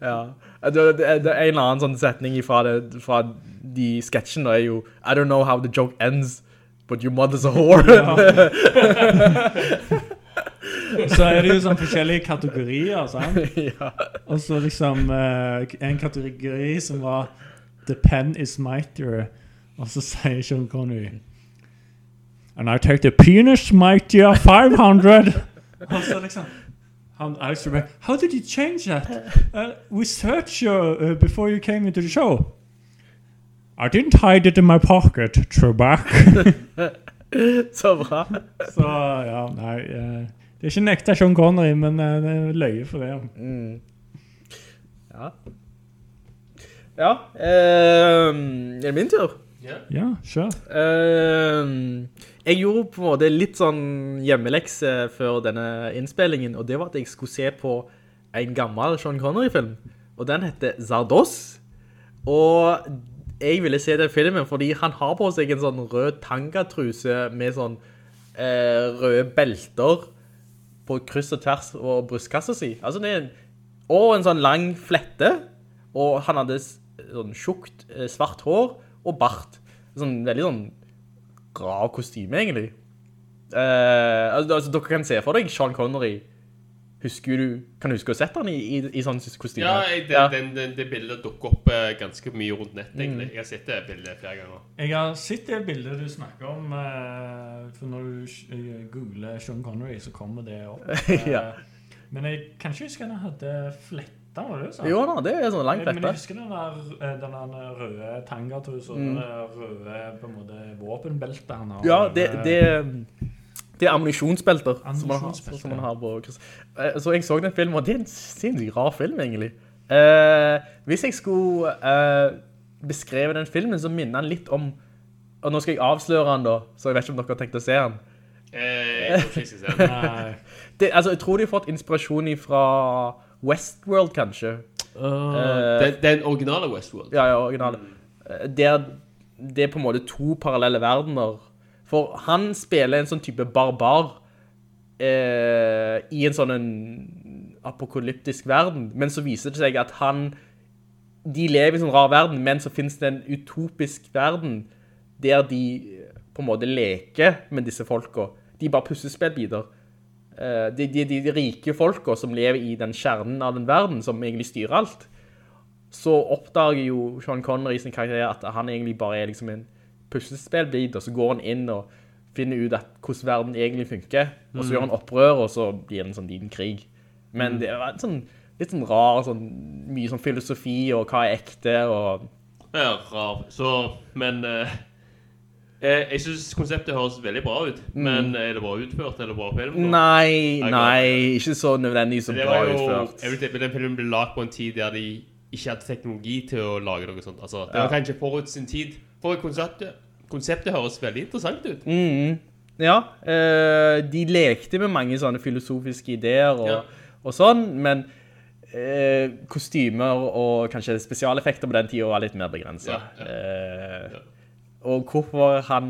ja. Det, det, det er en eller annen sånn setning fra, det, fra de sketsjene er jo I don't know how the joke ends, but your mother's a whore. Så er det jo sånn forskjellige kategorier, sant? ja. Og så liksom eh, en kategori som var The pen is mightier. Og så sier Sean Connery And I take the penis mighty 500. og så liksom han, Alex Trebek, How did you change that? Uh, we searched you uh, before you came into the show. I didn't hide it in my pocket, Trebek. Så bra. så ja, nei uh, Det er ikke en ekte Sean Connery, men uh, det er løye for det. Mm. Ja. Ja, ehm, er det min tur? Ja, kjør. Jeg gjorde på en måte litt sånn hjemmelekse før denne innspillingen, og det var at jeg skulle se på en gammel Sean Connery-film, og den heter Zardos. Og jeg ville se den filmen fordi han har på seg en sånn rød tangatruse med sånn eh, røde belter på kryss og tvers og brystkassa si. Altså det er en, og en sånn lang flette, og han hadde sånn tjukt eh, svart hår og bart. Sånn veldig sånn rar kostyme, egentlig. Uh, altså, altså, dere kan se for deg Sean Connery. Husker du, kan du huske å ha sett han i, i, i sånn kostyme? Ja, det, det, Den, den, det bildet dukker opp eh, ganske mye rundt nettet, egentlig. Mm. Jeg har sett det bildet flere ganger. Jeg har sett det bildet du snakker om, eh, for når du googler Sean Connery, så kommer det opp. Ja. Men jeg kan ikke huske at han hadde fletta, var det du sa? Jo da, det er sånn lang Men jeg husker den der, eh, den der røde tangatrusa, og Mm. det røde på en måte våpenbeltet han har. Ja, det, Eh, det, det er ammunisjonsbelter som man, har, som man har på. Eh, Så jeg så den filmen, og det er en sinnssykt rar film, egentlig. Uh, hvis jeg skulle uh, beskreve den filmen, så minner den litt om Og nå skal jeg avsløre den, da, så jeg vet ikke om dere har tenkt å se den. Eh, jeg tror ikke jeg skal se den. Nei. Det, altså, jeg tror de har fått inspirasjon fra Westworld, kanskje. Eh, Den, den originale Westworld. Ja, ja, originale. Eh, Der det er på en måte to parallelle verdener. For han spiller en sånn type barbar eh, i en sånn en apokalyptisk verden, men så viser det seg at han, de lever i en sånn rar verden, men så finnes det en utopisk verden der de på en måte leker med disse folka. De er bare pussespillbider. Eh, de, de, de, rike folka som lever i den kjernen av den verden, som egentlig styrer alt, så oppdager jo Sean Connery sin karakter at han egentlig bare er liksom en puslespillbit, og så går han inn og finner ut at hvordan verden egentlig funker, og så Mm. gjør han opprør, og så blir det en sånn liten krig. Men Mm. det var en sånn, litt sånn rar, sånn, mye sånn filosofi, og hva er ekte, og... Ja, rar. Så, men eh, eh, Jeg syns konseptet høres veldig bra ut. Mm. Men er det bra utført? Er det bra film? Nei, Jeg nei, ikke så nødvendig så Det bra var jo, utført. jeg vil tippe den filmen ble lagt på en tid der de ikke hadde teknologi til å lage noe sånt. Altså, det var kanskje forut sin tid. For konseptet, konseptet høres veldig interessant ut. Mhm. Ja, eh, de lekte med mange sånne filosofiske ideer og, Ja. og sånn, men eh, kostymer og kanskje spesialeffekter på den tiden var litt mer begrenset. Ja, ja. Eh, Og hvorfor han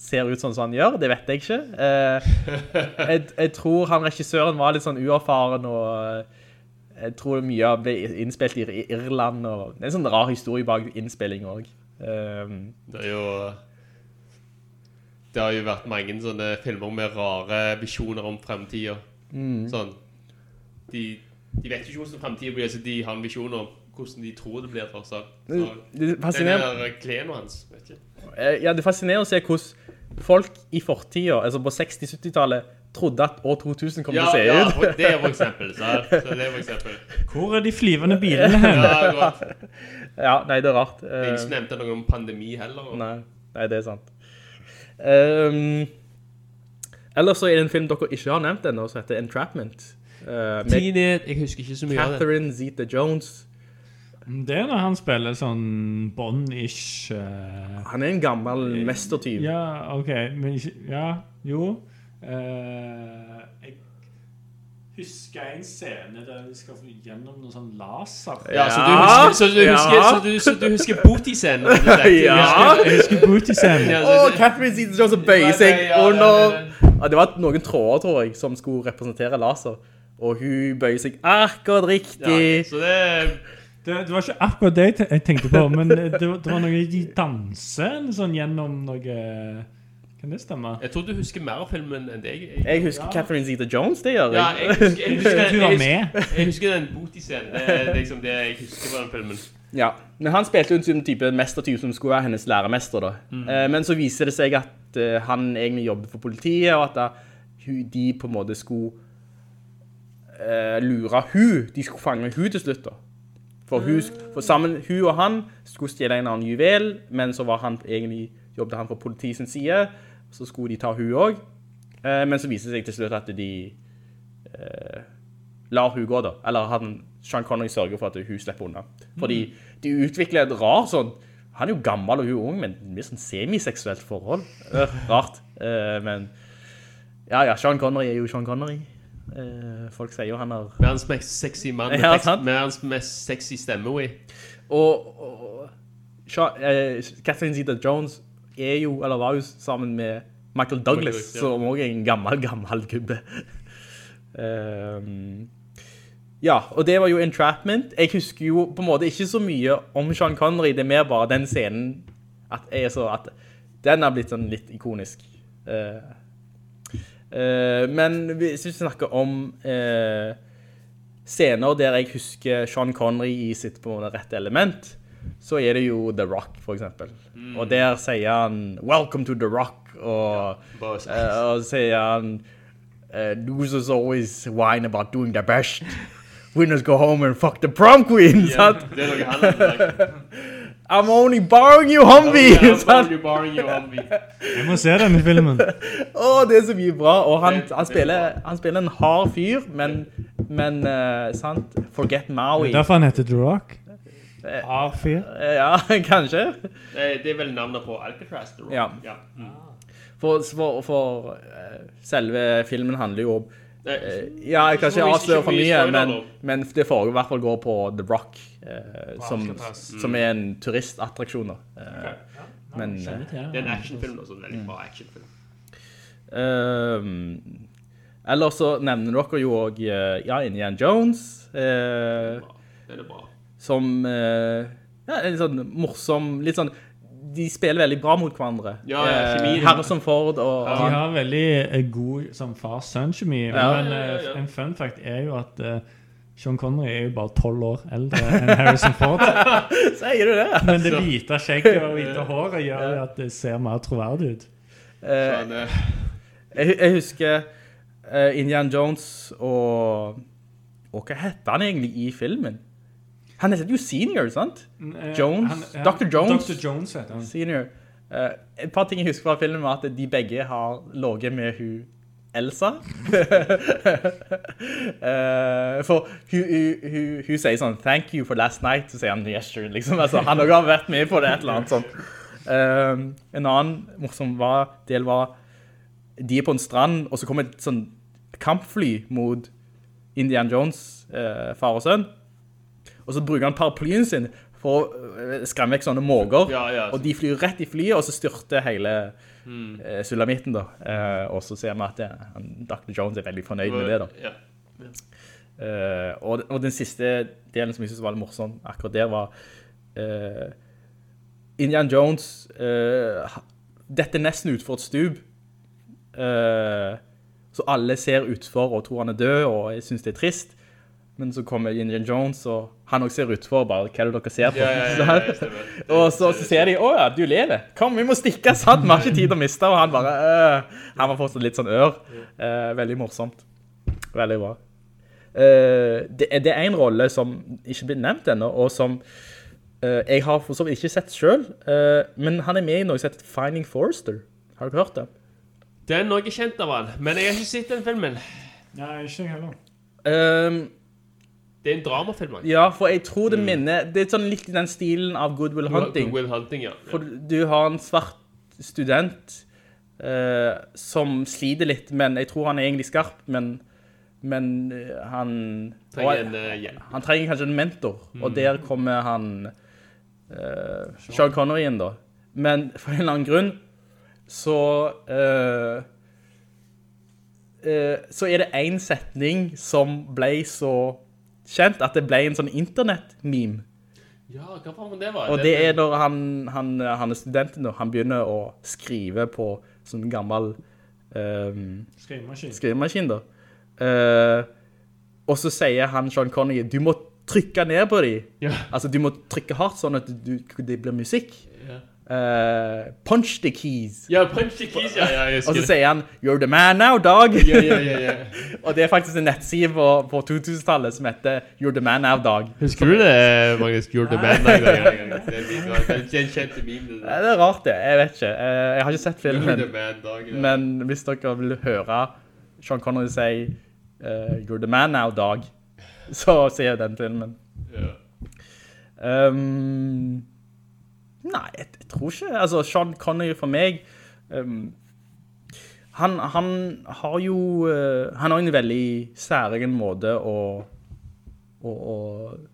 ser ut sånn som han gjør, det vet jeg ikke. Eh, jeg, jeg tror han regissøren var litt sånn uerfaren, og eh, jeg tror mye ble innspilt i Irland, og det er en sånn rar historie bak innspilling også. Um, Det er jo Det har jo vært mange sånne filmer med rare visjoner om fremtiden. Mm. Sånn de, de vet jo ikke hvordan fremtiden blir, så de har en visjon om hvordan de tror det blir. for. Så, Det- det den fascinerer- der klærne hans, vet ikke. Eh, Ja, det fascinerer å se hvordan folk i fortida, altså på 60-70-tallet, trodde at år 2000 kom til å se ja, ut. Ja, det er for eksempel. Så, så det er for eksempel. Hvor er de flyvende bilene hen? Ja, godt. Ja, nei, det er rart. Det er ingen som Eh, nevnte noe om pandemi heller. og- Nei, nei, det er sant. Um, ellers så er det en film dere ikke har nevnt ennå, som heter Entrapment. Uh, med er, jeg husker ikke så mye av det. Catherine Zeta-Jones. Det er når han spiller sånn Bond-ish uh, Han er en gammel mestertyv. Ja, OK. Men ikke Ja, jo. Uh, jeg husker en scene der vi skal gjennom noe sånn laser. Ja, så du husker, så du husker, Ja. så du, så du husker booty-scenen? og. Ja. Jeg husker booty-scenen. Ja, så- Catherine Zeta-Jones som bøyer seg under Det var noen tråder, tror jeg, som skulle representere laser. Og hun bøyer seg akkurat riktig. Ja, så det Det, det var ikke akkurat det jeg tenkte på, men det, det var noe de danser sånn gjennom noe Kan det stemme? Jeg tror du husker mer av filmen enn deg. Jeg, Jeg husker Catherine Zeta-Jones, det gjør jeg. ja, jeg husker, jeg husker, jeg husker, jeg husker den booty-scenen. Det er liksom det jeg husker fra den filmen. Ja, men han spilte jo en sånn type mestertyv som skulle være hennes læremester da. Mm. men så viser det seg at eh, han egentlig jobbet for politiet, og at da, de på en måte skulle uh, lure hun, de skulle fange hun til slutt da. For, hun, for sammen, hun og han skulle stjele en annen juvel, men så var han egentlig, jobbet han for politiets side, så skulle de ta hun også. Eh, men så viser det seg til slutt at de eh, lar hun gå da. Eller han, Sean Connery sørger for at hun slipper unna. Fordi de utvikler et rar sånn, han er jo gammel og hun er ung, men det blir sånn semiseksuelt forhold. Øh, rart. Eh, men, ja, ja, Sean Connery er jo Sean Connery. Eh, folk sier jo han har... Hans mest sexy mann, med, tekst- med hans mest sexy stemme. Og, og Sha- eh, Catherine Zeta-Jones er jo, eller var jo sammen med Michael Douglas, Douglas, ja. som også er en gammel, gammel gubbe. Ehm, ja, og det var jo Entrapment. Jeg husker jo på en måte ikke så mye om Sean Connery, det er mer bare den scenen at jeg er så at den har blitt sånn litt ikonisk. Eh, men hvis vi snakker om eh, scener der jeg husker Sean Connery i sitt på rette element, så er det jo The Rock, for eksempel. Og der sier han «Welcome to The Rock», og, ja, eh, og sier han uh, «Losers always whine about doing their best. Winners go home and fuck the prom queen», Ja, sant? det er noe han. «I'm only borrowing you, Humvee». Jeg må se denne filmen. Å, det er så mye bra. Og han, Det- han, det er spiller, han spiller en hard fyr, men, men uh, sant? Forget Maui. Derfor han heter The Rock. A4. Eh, Ja, kanskje. Det det er vel navnet på Alcatraz, The Rock. Ja. ja. Mm. For, for, for uh, selve filmen handler jo om eh, Ja, jeg kan ikke avsløre for mye men, men det foregår i hvert fall går på The Rock, eh, som, som er en turistattraksjon. Okay. Ja. Men eh, Det er en actionfilm, da, så det er en veldig bra actionfilm. Um, Eller så nevner dere jo eh, ja, Indiana Jones, eh, Det er bra. som, eh, ja, en sånn morsom, litt sånn, de spiller veldig bra mot hverandre. Ja, ja. Eh, Harrison Ford og... De har veldig eh, god som far-sønn-kjemi. Ja. Men Ja, ja, eh, ja. en fun fact er jo at eh, Sean Connery er jo bare 12 år eldre enn Harrison Ford. Sier du det? Men det hvite skjegget og hvite håret gjør jo at det ser mer troverdig ut. Eh, eh, jeg, jeg husker eh, Indiana Jones og... Og hva heter han egentlig i filmen? Han heter jo Senior, sant? Eh, Jones? han- han- Dr. Jones? Dr. Jones heter han. Senior. Eh, et par ting jeg husker fra filmen var at de begge har ligget med hun Elsa. Eh, for hun, hun, hun, hun sier sånn, thank you for last night, så sier han yes, sure, liksom. Altså, han har vært med på det, et eller annet sånt. Eh, en annen morsom var, del var, de er på en strand, og så kommer et sånn kampfly mot Indiana Jones, uh, far og sønn. Og så bruker han paraplyen sin for å skremme vekk sånne måger. Ja, ja. Og de flyr rett i flyet, og så styrter hele Mm. eh, sulamitten da. Eh, og så ser vi at det, han, Dr. Jones er veldig fornøyd med det da. Ja. Eh, og, og den siste delen som jeg synes var litt morsom akkurat der var eh, Indiana Jones eh, dette er nesten utfor et stup. Eh, så alle ser utfor og tror han er død, og jeg synes det er trist. Men så kommer Indian Jones, og han også ser utfor, bare, hva er det dere ser på? Ja, ja, ja, og så, så ser de, å ja, du lever. Kom, vi må stikke, sant? Vi har ikke tid å miste, og han bare, øh. Han var fortsatt litt sånn ør. Eh, veldig morsomt. Veldig bra. Eh, det, er- det er en rolle som ikke blir nevnt ennå, og som eh, jeg har for så vidt ikke sett selv, eh, men han er med i noe som heter Finding Forrester. Har dere hørt det? Det er noe kjent av han, men jeg har ikke sett den filmen. Nei, ikke heller. Ehm, Det er en dramafilm. Ikke? ja, for jeg tror det minner, det er sånn litt i den stilen av Good Will Hunting. Good Will Hunting, ja. For du har en svart student eh, som sliter litt, men jeg tror han er egentlig skarp, men, men eh, han... Trenger en eh, hjelp. Han trenger kanskje en mentor, og der kommer han uh, Sean Connery inn da. Men for en eller annen grunn så eh, eh, så er det en setning som ble så kjent at det ble en sånn internett-meme. Ja, hva faen det var? Og det er når han, han, han er studenten, når han begynner å skrive på sånn gammel um, Skrivemaskin. skrivemaskin da. Uh, og så sier han Sean Connery, du må trykke ned på dem. Ja. Altså, du må trykke hardt sånn at du, det blir musikk. Ja. Eh, punch the keys. Ja, Punch the Keys, ja, ja, jeg Og så sier han, you're the man now, dog. Ja, ja, ja, ja. og det er faktisk en nettside på, på 2000-tallet som heter You're the man now, dog. Husker du det, Magnus? You're the man. now, nei. Det er en kjent meme, det Det er rart det, jeg vet ikke. Eh, Jeg har ikke sett You're filmen. the man, dog. ja. Men hvis dere vil høre Sean Connery si uh, You're the man now, dog, så ser jeg den filmen. Ja. Um, nei, jeg tror ikke. Altså, Sean Connery for meg um, han, han har jo uh, Han har en veldig særegen måte å, å, å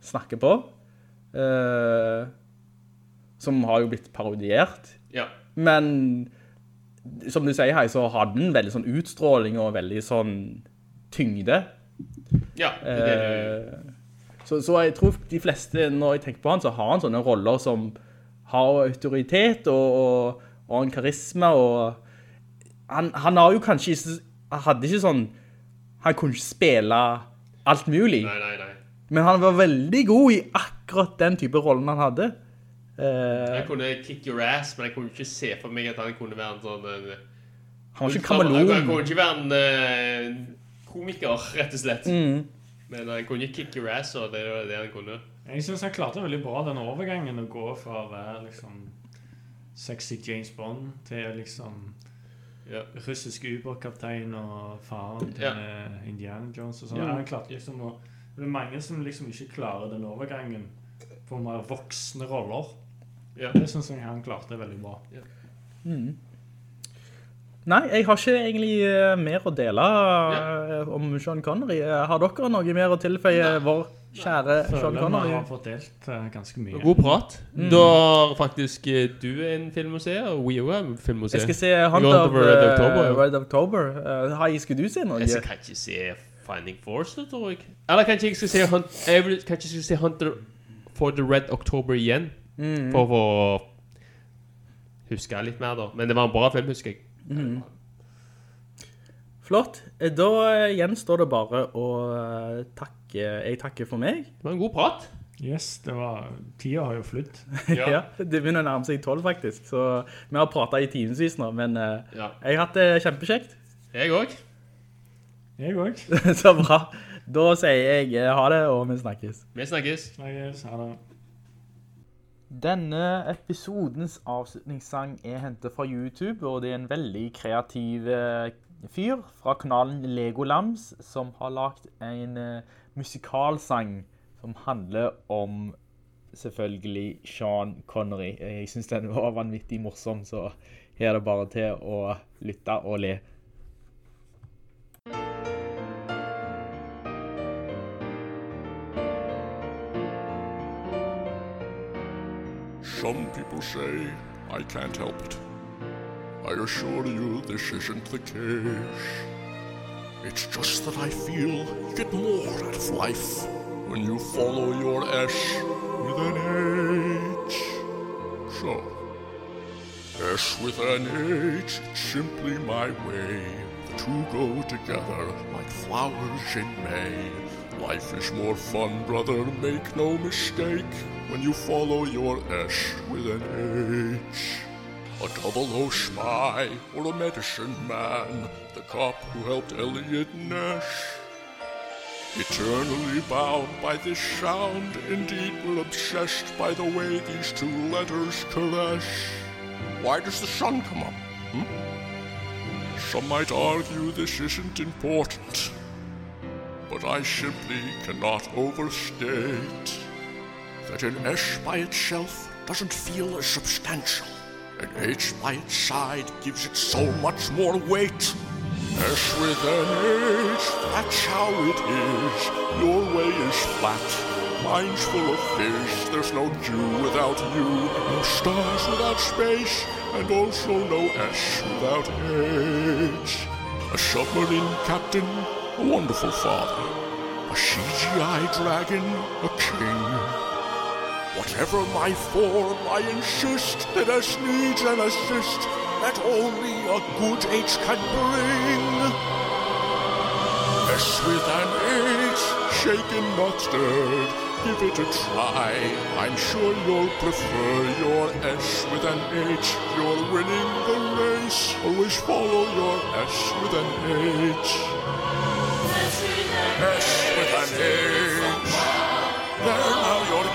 snakke på. uh, som har jo blitt parodiert. Ja. Men som du sier her, så hadde den veldig sånn utstråling og veldig sånn tyngde. Ja, det er det du... Eh, så, så jeg tror de fleste, når jeg tenker på han, så har han sånne roller som har autoritet og, og, og en karisma, og han, han har jo kanskje ikke, hadde ikke sånn, han kunne ikke spille alt mulig, Nei, nei, nei. men han var veldig god i akkurat den type rollen han hadde. Uh, Jeg kunne kick your ass, men jeg kunne ikke se for meg at han kunne være en sånn... en- han var ikke Han kunne ikke være en eh, komiker, rett og slett. Mm. Men han kunne kick your ass, og det var det han kunne. Jeg synes han klarte veldig bra den overgangen å gå fra å være liksom sexy James Bond til liksom Ja. russisk ubåtkaptein og faren til Ja. Indiana Jones og sånn. Ja. Han klarte liksom å Det er mange som liksom ikke klarer den overgangen på mer voksne roller. Ja. Det synes jeg han klarte veldig bra. Nei, jeg har ikke egentlig eh, mer å dele eh, om Sean Connery. Eh, Har dere noe mer å tilføye vår Kjære Sean Connery. vi har fått delt eh, ganske mye. God prat. Mm. Da har faktisk eh, du en film å se, og We er en film å se. Jeg skal se Hunt of Red October. Red October. Hai, skal du se noe? Jeg kan ikke se Finding Force, tror jeg. Eller kanskje jeg skal se Hunt, jeg vil, kanskje jeg skal se Hunter for the Red October igjen. Mm. For å huske litt mer, da. Men det var en bra film, husker jeg. Mm. Flott. Eh, Da gjenstår det bare å eh, takke Jeg takker for meg. Det var en god prat. Yes, det var Tida har jo flytt. Ja. Det begynner å nærme seg tolv, faktisk. Så vi har prata i timevis nå, men eh, Ja. jeg har hatt det kjempekjekt. Jeg òg. Jeg òg. Så bra. Da sier jeg eh, ha det, og vi snakkes. Vi snakkes. Snakkes. Ha det. Denne episodens avslutningssang er hentet fra YouTube, og det er en veldig kreativ eh, fyr fra kanalen Legolams som har lagt en musikalsang som handler om selvfølgelig Sean Connery. Jeg synes den var vanvittig morsom, så her er det bare til å lytte og le. Some people say I can't help it. I assure you this isn't the case. It's just that I feel you get more out of life when you follow your S with an H. So, S with an H, it's simply my way. The two go together like flowers in May. Life is more fun, brother, make no mistake, when you follow your S with an H. A double O spy or a medicine man, the cop who helped Elliot Nash. Eternally bound by this sound, indeed we're obsessed by the way these two letters caress. Why does the sun come up? Hmm? Some might argue this isn't important, but I simply cannot overstate that an S by itself doesn't feel as substantial. An H by its side gives it so much more weight. S with an H, that's how it is. Your way is flat, mine's full of fish. There's no Jew without you, no stars without space, and also no S without H. A submarine captain, a wonderful father. A CGI dragon, a king. Whatever my form, I insist that S needs an assist that only a good H can bring. S with an H, shaken not stirred. Give it a try. I'm sure you'll prefer your S with an H. You're winning the race. Always follow your S with an H. S with an H.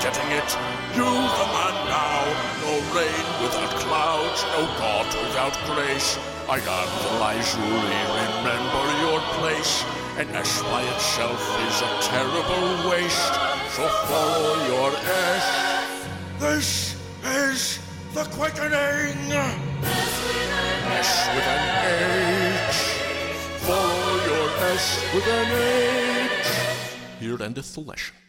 getting it. You the man now. No rain without clouds, no God without grace. I am the Lazuli, remember your place. An S by itself is a terrible waste. So follow your S. This is the quickening. S with an H. Follow your S with an H. Here endeth the lesson.